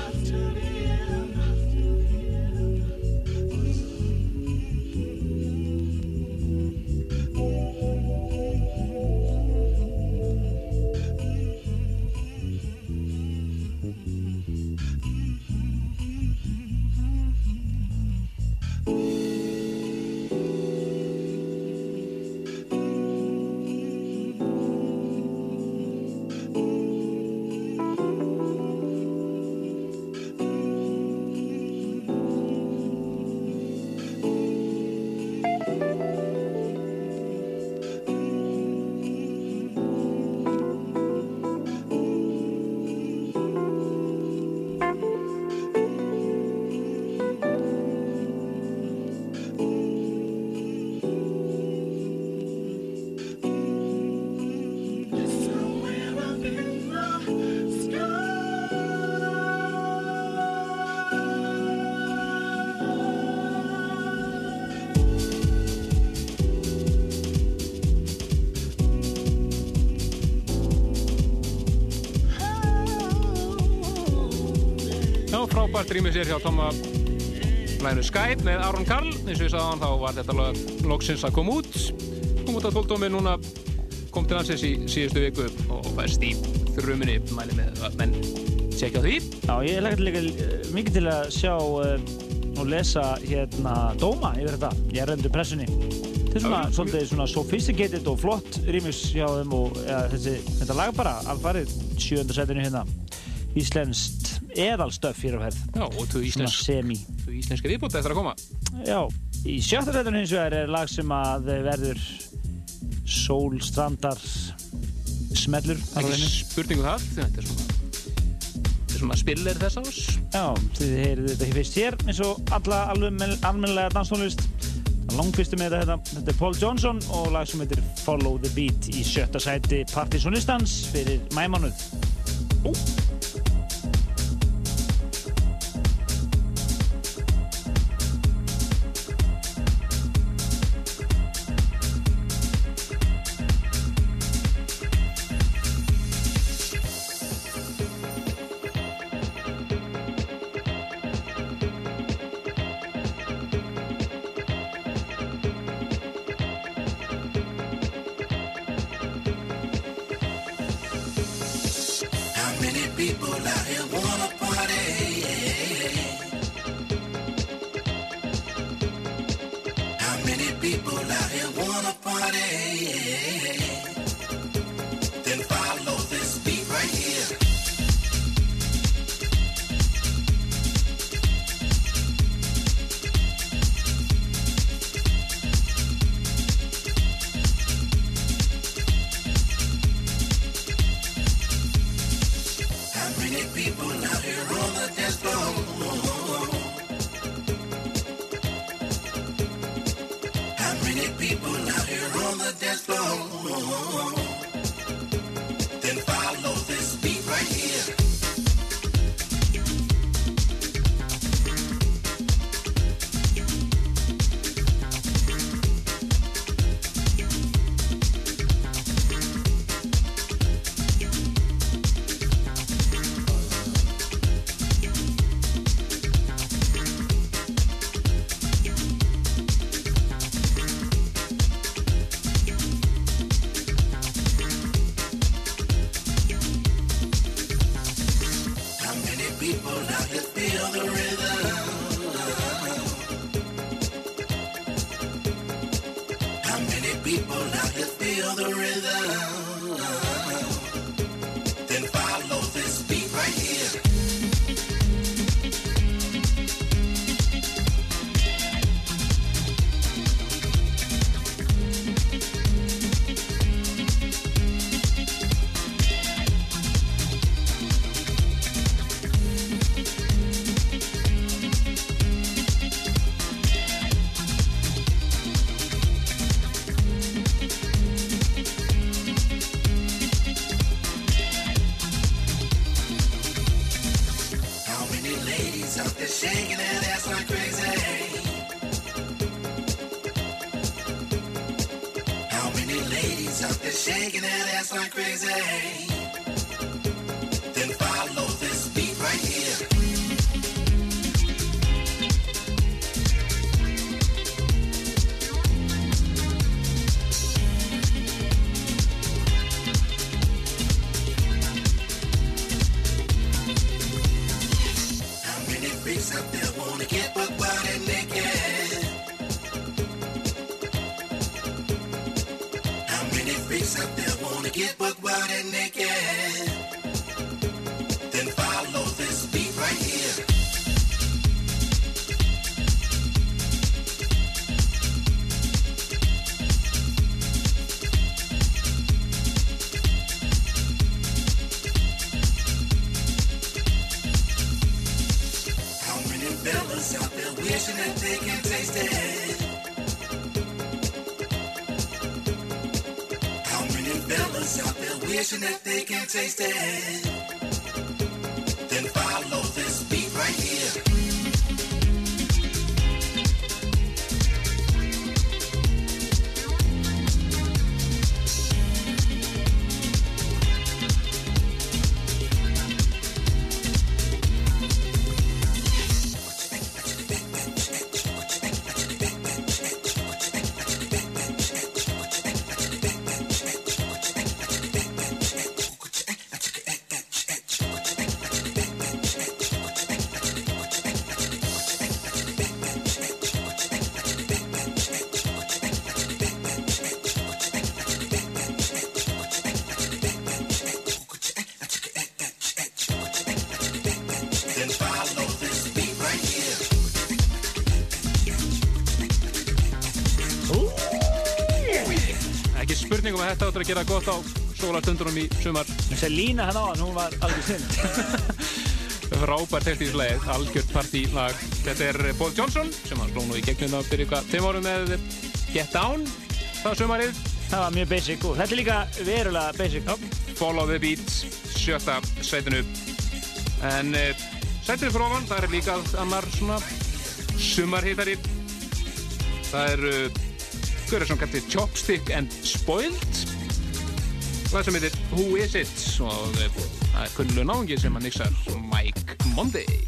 komið sér hjá Tóma lænu Skype með Aron Karl. Eins og ég sagði hann þá var þetta lag loksins að koma út. Kom út að fólkdómi núna kom til hansins í síðustu viku og fæst í þrjuminni mæli með menn tjekka því. Já, ég legði líka eh, mikið til að sjá eh, og lesa hérna Dóma yfir þetta, ég rendu pressunni. Þetta er svona Já, svolítið svona sophisticated og flott rýmis hjá þeim og ja, þessi, þetta lag bara alfarið sjöndarsætinu hérna. Íslensk eðalstöf hér á herð Já, og þú íslensk íslenski viðbúti eftir að koma. Já, í sjötta setun hins vegar er lag sem að verður sólstrandar smellur Spurningu um það, þetta er svona þetta er svona spillir þess aðs Já, þið heyrðu þetta ekki fyrst hér eins og alla almenlega danstónlist. Langfyrstum er þetta, hérna, þetta er Paul Johnson og lag sem heitir Follow the Beat í sjötta sæti Partisonistans fyrir mæmanuð Ó áttur að gera gott á sólarstundunum í sumar. Þessi lína hann á hann, hún var alveg snill. Frábært textíslegið, algjört partílag. Þetta er Paul Johnson sem hann sló nú í gegnum það fyrir eitthvað fimm árum með Get Down það sumarið. Það var mjög basic og þetta er líka verulega basic. Já, Follow the Beat, sjötta sætinu. En uh, sætinu fyrir ofan, það er líka annar svona sumarhittari. Það er uh, Görður sem kallir Chopstick and Spoiled. Það sem heitir Who Is It og uh, það er kunnulega náðungi sem hann nixar Mike Monday.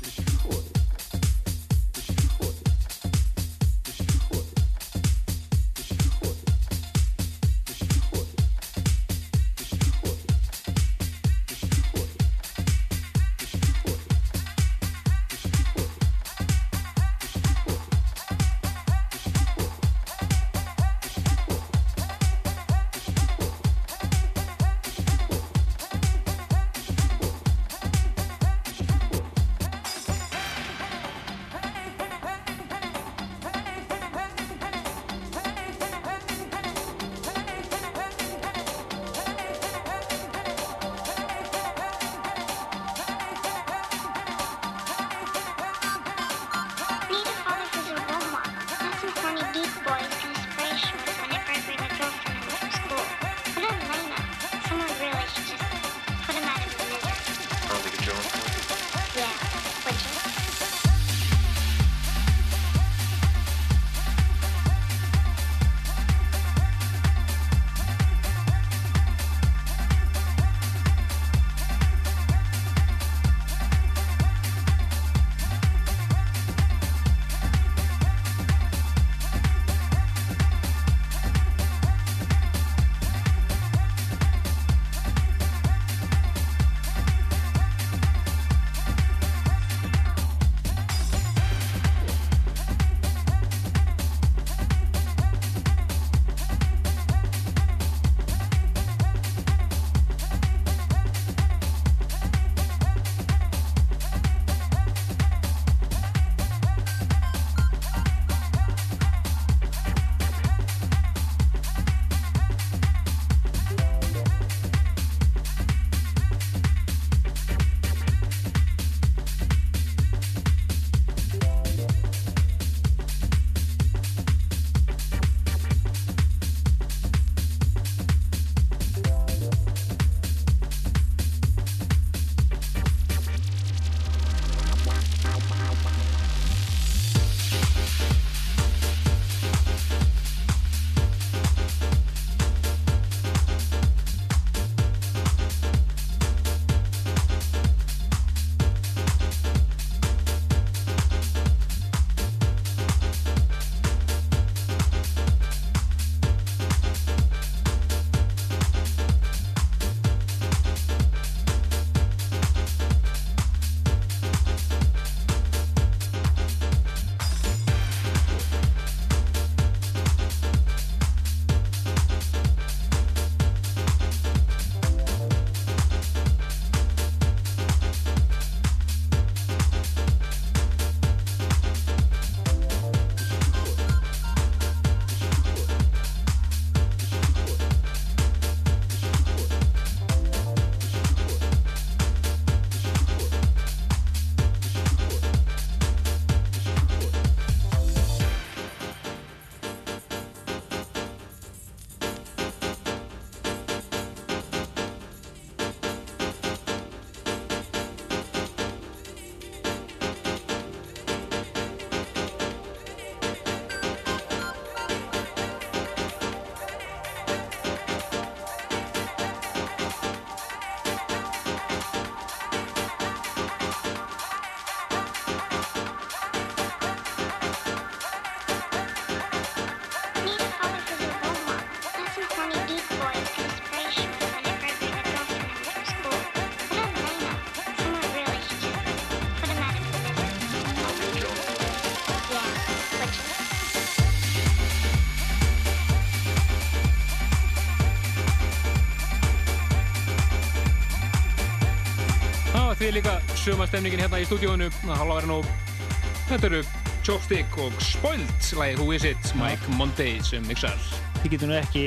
Er líka sumastemningin hérna í stúdíónu Þetta eru Chopstick og Spoiled lagið Who Is It, Mike Monday sem mixar Þið getur nú ekki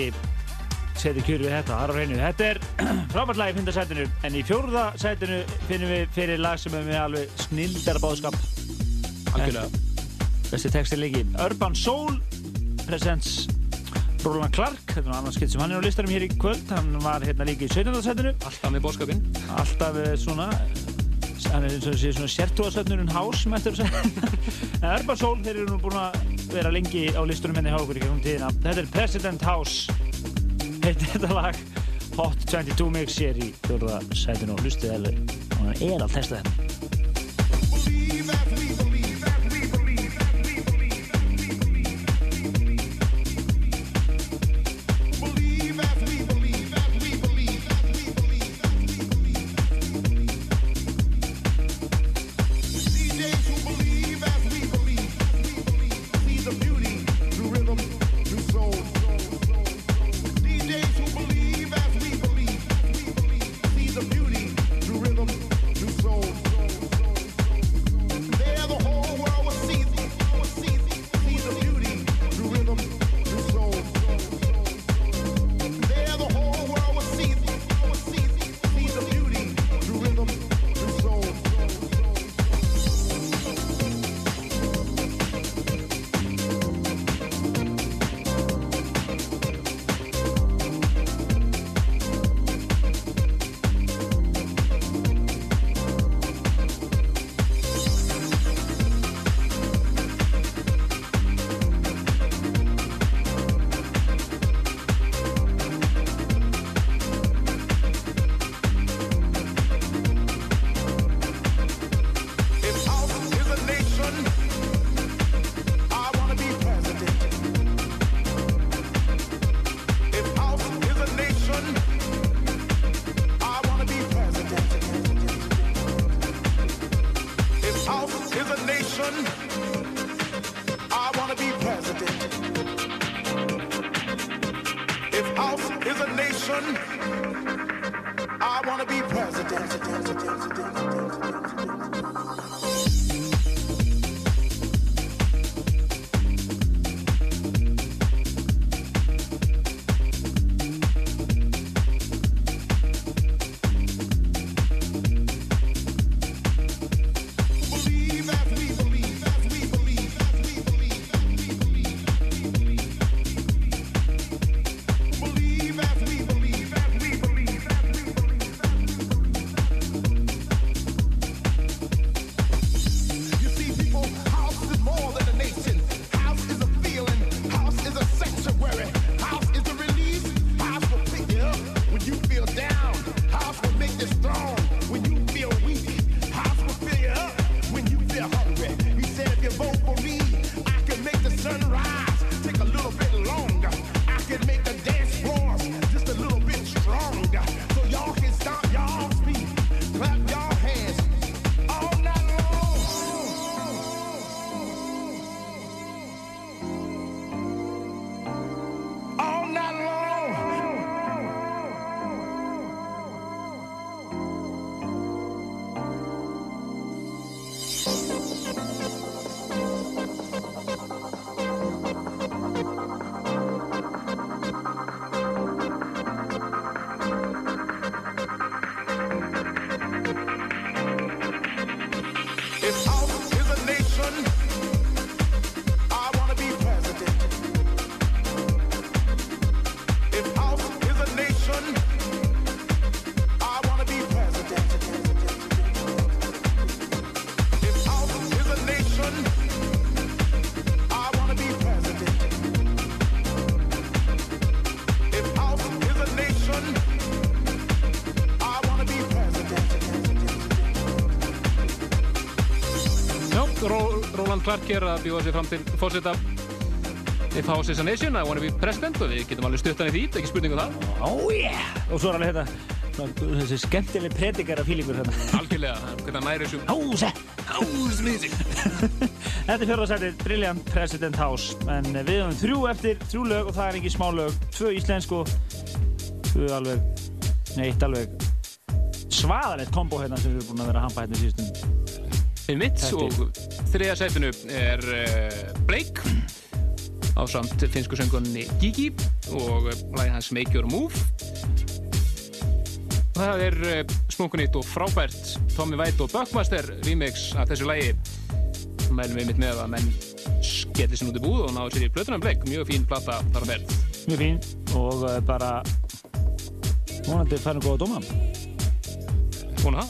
setja kjör við þetta, er á hreinu. Þetta er frábært lag í fynda sætinu, en í fjórða sætinu finnum við fyrir lag sem er með alveg snildara báðskap. Algjörlega. Þessi text er líki. Urban Soul presents Roland Clark, þetta er annars skilt sem hann er á listanum hér í kvöld. Hann var hérna líka í 17. sætinu. Alltaf með bóðskapinn. Alltaf eh, svona, hann er eins og sé svona sértóðasöfnurinn hás sem eftir að segja. en Urban Soul, þeir eru nú búin að vera lengi á listunum henni hjá okkur í gegnum tíðina. Þetta er President House, heitir þetta lag. Hot 22 mix hér í fjórða sætinu og hlustið hann er að testa þetta. Clark er að bjóða sig fram til fórseta If House is a Nation, I wanna be president og við getum alveg stuttan í því, ekki spurning um það. Oh yeah! Og svo er alveg svona, þessi skemmtileg predikara fílingur hérna. Algjörlega, hvernig næri þessum House! House music! Þetta er fjörðarsætið Brilliant President House en við höfum þrjú eftir, þrjú lög og það er ekki smá lög tvö íslensk og tvö alveg, neitt alveg svaðalegt kombo hérna sem við erum búin að vera að hampa hérna í síðustum Einmitt, og þriðja sætinu er uh, Blake á samt finsku söngunni Gigi og lagi hans Make Your Move. Það er uh, smunkunýtt og frábært Tommy White og Buckmaster remix af þessu lagi. Mælum við mitt með að menn skellir sér út í búð og náðu sér í plötunum blik mjög fín plata þar á verð Mjög fín og bara vonandi færðum góða dóma. Vona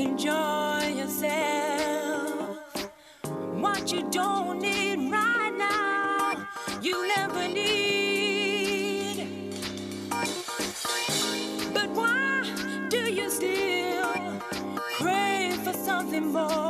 Enjoy yourself. What you don't need right now, you never need. But why do you still crave for something more?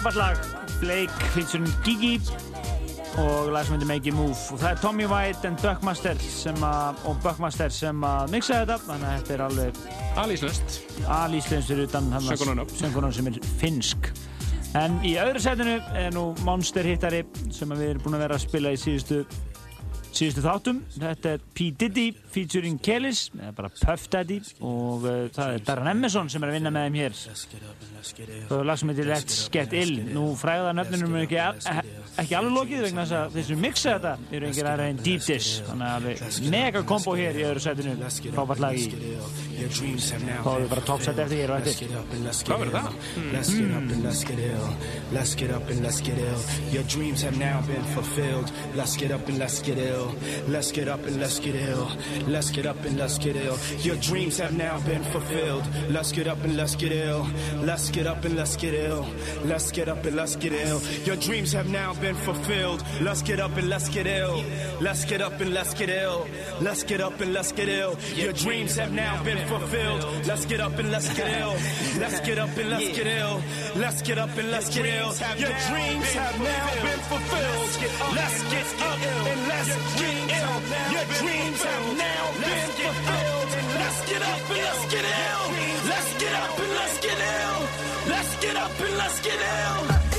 Frábært lag, Blake featuring Gigi og lag sem heitir Make You Move. Og það er Tommy White and Buckmaster sem að, og Buckmaster sem að mixa þetta þannig að þetta er alveg Alíslenskt Alíslenskt fyrir utan söngkonan sem er finnsk en í öðru setinu er nú Monster hittari sem við erum búin að vera að spila í síðustu síðustu þáttum. Þetta er P. Diddy featuring Kellis eða bara Puff Daddy og uh, það er Darren Emerson sem er að vinna með þeim hér. er lag sem heitir Let's Get Ill nú fræða nöfnunum er ekki, ekki alveg lokið vegna þess að þeir sem mixa þetta eru engir aðra en Deep Dish þannig að við mega kombo hér í öðru setinu frábært lag í þá er við bara toppsett eftir hér og eftir Hvað verður það? Let's get up and let's get ill. Let's get up and let's get ill. Your dreams have now been fulfilled. Let's get up and let's get ill. Let's get up and let's get ill. Let's get up and let's get ill. Your dreams have now been fulfilled. Let's get up and let's get ill. Let's get up and let's get ill. Let's get up and let's get ill. Your dreams have now been fulfilled. Let's get up and let's get ill. Let's get up and let's get ill. Let's get up and let's get ill. Your dreams have now been fulfilled. Let's get up and let's get ill. Let's get up and let's get ill. Let's get up and let's get ill. Your dreams have now been fulfilled. Let's get up and let's get ill. Your dreams have now been fulfilled. Let's get up and let's get ill. Let's get up and let's get ill. Get up and let's get ill.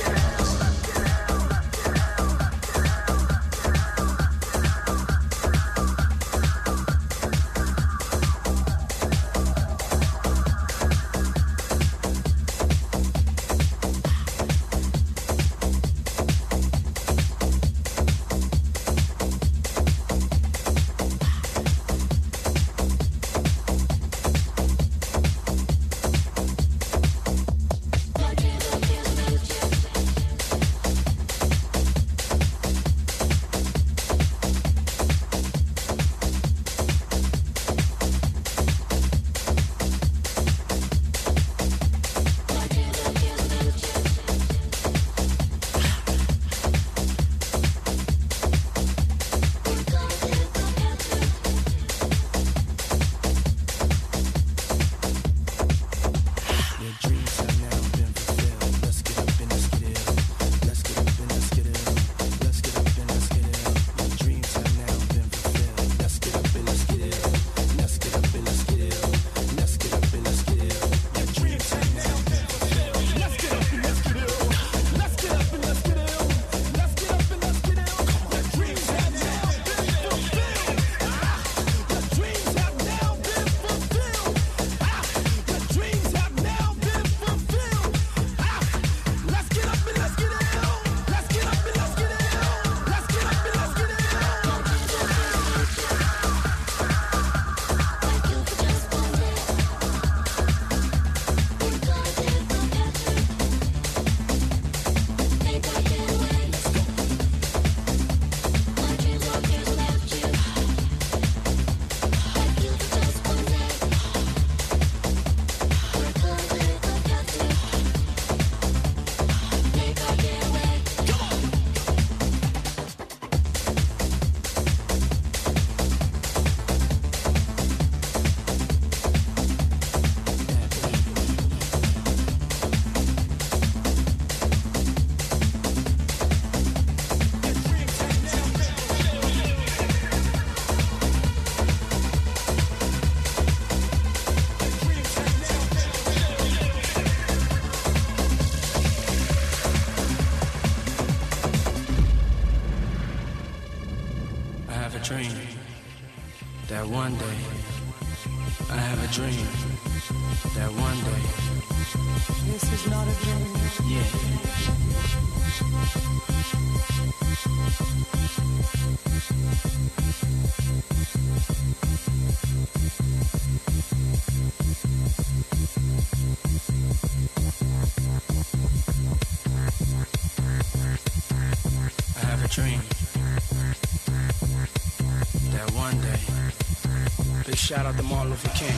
Shout out to Martin Luther King.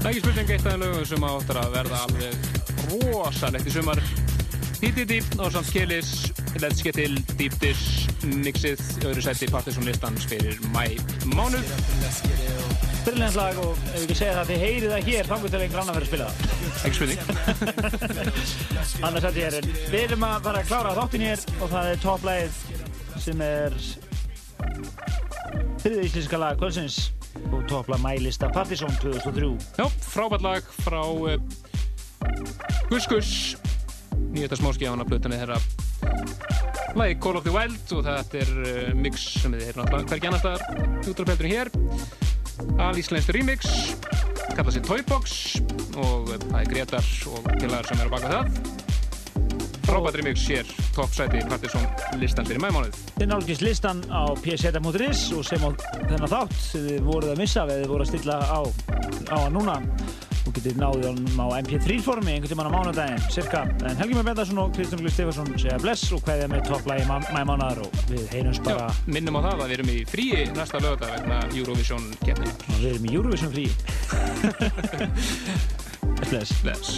Ekki spurning eitt af lögum sem áttur að verða alveg rosalegt í sumar. Hítið dýp og samt skilis, Let's Get Ill, Deep Dish, mixið, öðru seti Partisan listans fyrir mæ mánuð. Fyrirlegans lag og ef við ekki segja það þið heyrið það hér þangur til einhver annar verið að spila það. Ekki spurning. Annars þetta er, við erum að fara að klára þáttin hér og það er topplægið sem er þriðið íslenska lag kvöldsins og topplag mælista Partizón 2003. Já, frábært lag frá uh, Gus Gus, nýjasta smáskjáðan af plötunni þeirra lagi Call of the Wild og þetta er uh, mix sem þið er náttúrulega hvergi annar staðar. Útrafpeldurinn hér. Alíslenskt remix kalla sér Toybox og uh, það er Gretar og félagar sem eru að baka það. Frábært remix hér toppsæti Partisan listan fyrir mæmánuð Þið nálgist listan á pseta.is og sem á þennan þátt þið voruð að missa eða þið voruð að stilla á, á hann núna og getið náðið á MP3 formi einhvern tímann á mánudaginn, cirka en Helgi Már Bendarsson og Kristján Glúi Stefansson segja bless og hvaðið með topplægi mæmánaðar og við heyrums bara. Já, minnum á það að við erum í fríi næsta lögða vegna Eurovision og við erum í Eurovision frí. Bless. Bless